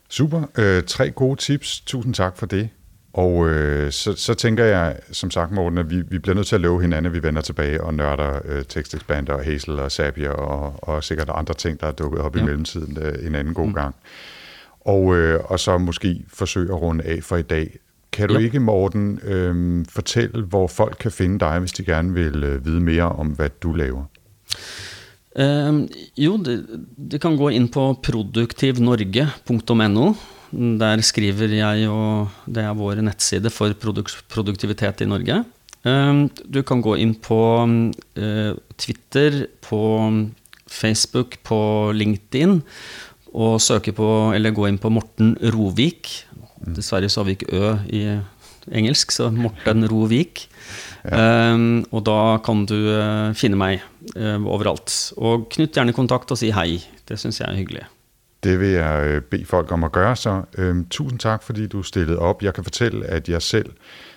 S1: Super. Uh, tre gode tips. Tusen takk for det. Og øh, så, så tænker jeg, som sagt Morten, at vi, vi bliver nødt til at love hinanden, at vi vender tilbage og nørder øh, TextExpander og Hazel og Zapier og, og sikkert andre ting, der er dukket op ja. i mellemtiden øh, en anden god mm. gang. Og, øh, og så måske forsøge at runde af for i dag. Kan du jo. ikke, Morten, øh, fortælle, hvor folk kan finde dig, hvis de gerne vil øh, vide mere om, hvad du laver?
S2: Uh, jo, det, det kan gå inn på produktivnorge.no. Der skriver jeg, og det er vår nettside for produktivitet i Norge. Uh, du kan gå inn på uh, Twitter, på Facebook, på LinkedIn og søke på, eller gå inn på Morten Rovik. Dessverre så har vi ikke Ø i engelsk, så Morten Rovik. Ja. Um, og da kan du uh, finne meg uh, overalt. Og knytt gjerne kontakt og si hei. Det syns jeg er hyggelig.
S1: Det vil jeg be folk om å gjøre. så. Øhm, tusen tak, fordi du stilte opp. Jeg kan fortelle at jeg selv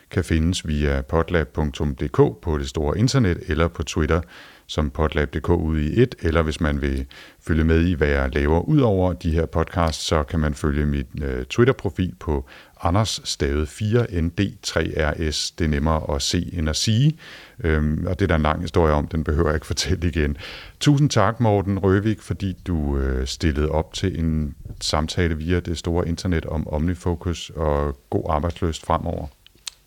S1: kan finnes via potlab.dk på det store internet eller på Twitter som potlab.dk ude i et, eller hvis man vil følge med i, hvad jeg laver ud over de her podcasts, så kan man følge mit øh, Twitter-profil på Anders stavet 4ND3RS. Det er nemmere at se end at sige, øhm, og det er der en lang historie om, den behøver jeg ikke fortælle igen. Tusind tak, Morten Røvik, fordi du øh, stillede op til en samtale via det store internet om OmniFocus og god arbejdsløst fremover.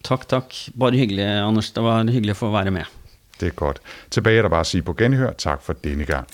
S2: Tak, tak. Bare hyggelig, Anders. Det var hyggelig at få være med.
S1: Det er godt. Tilbage er der bare at sige på genhør. Tak for denne gang.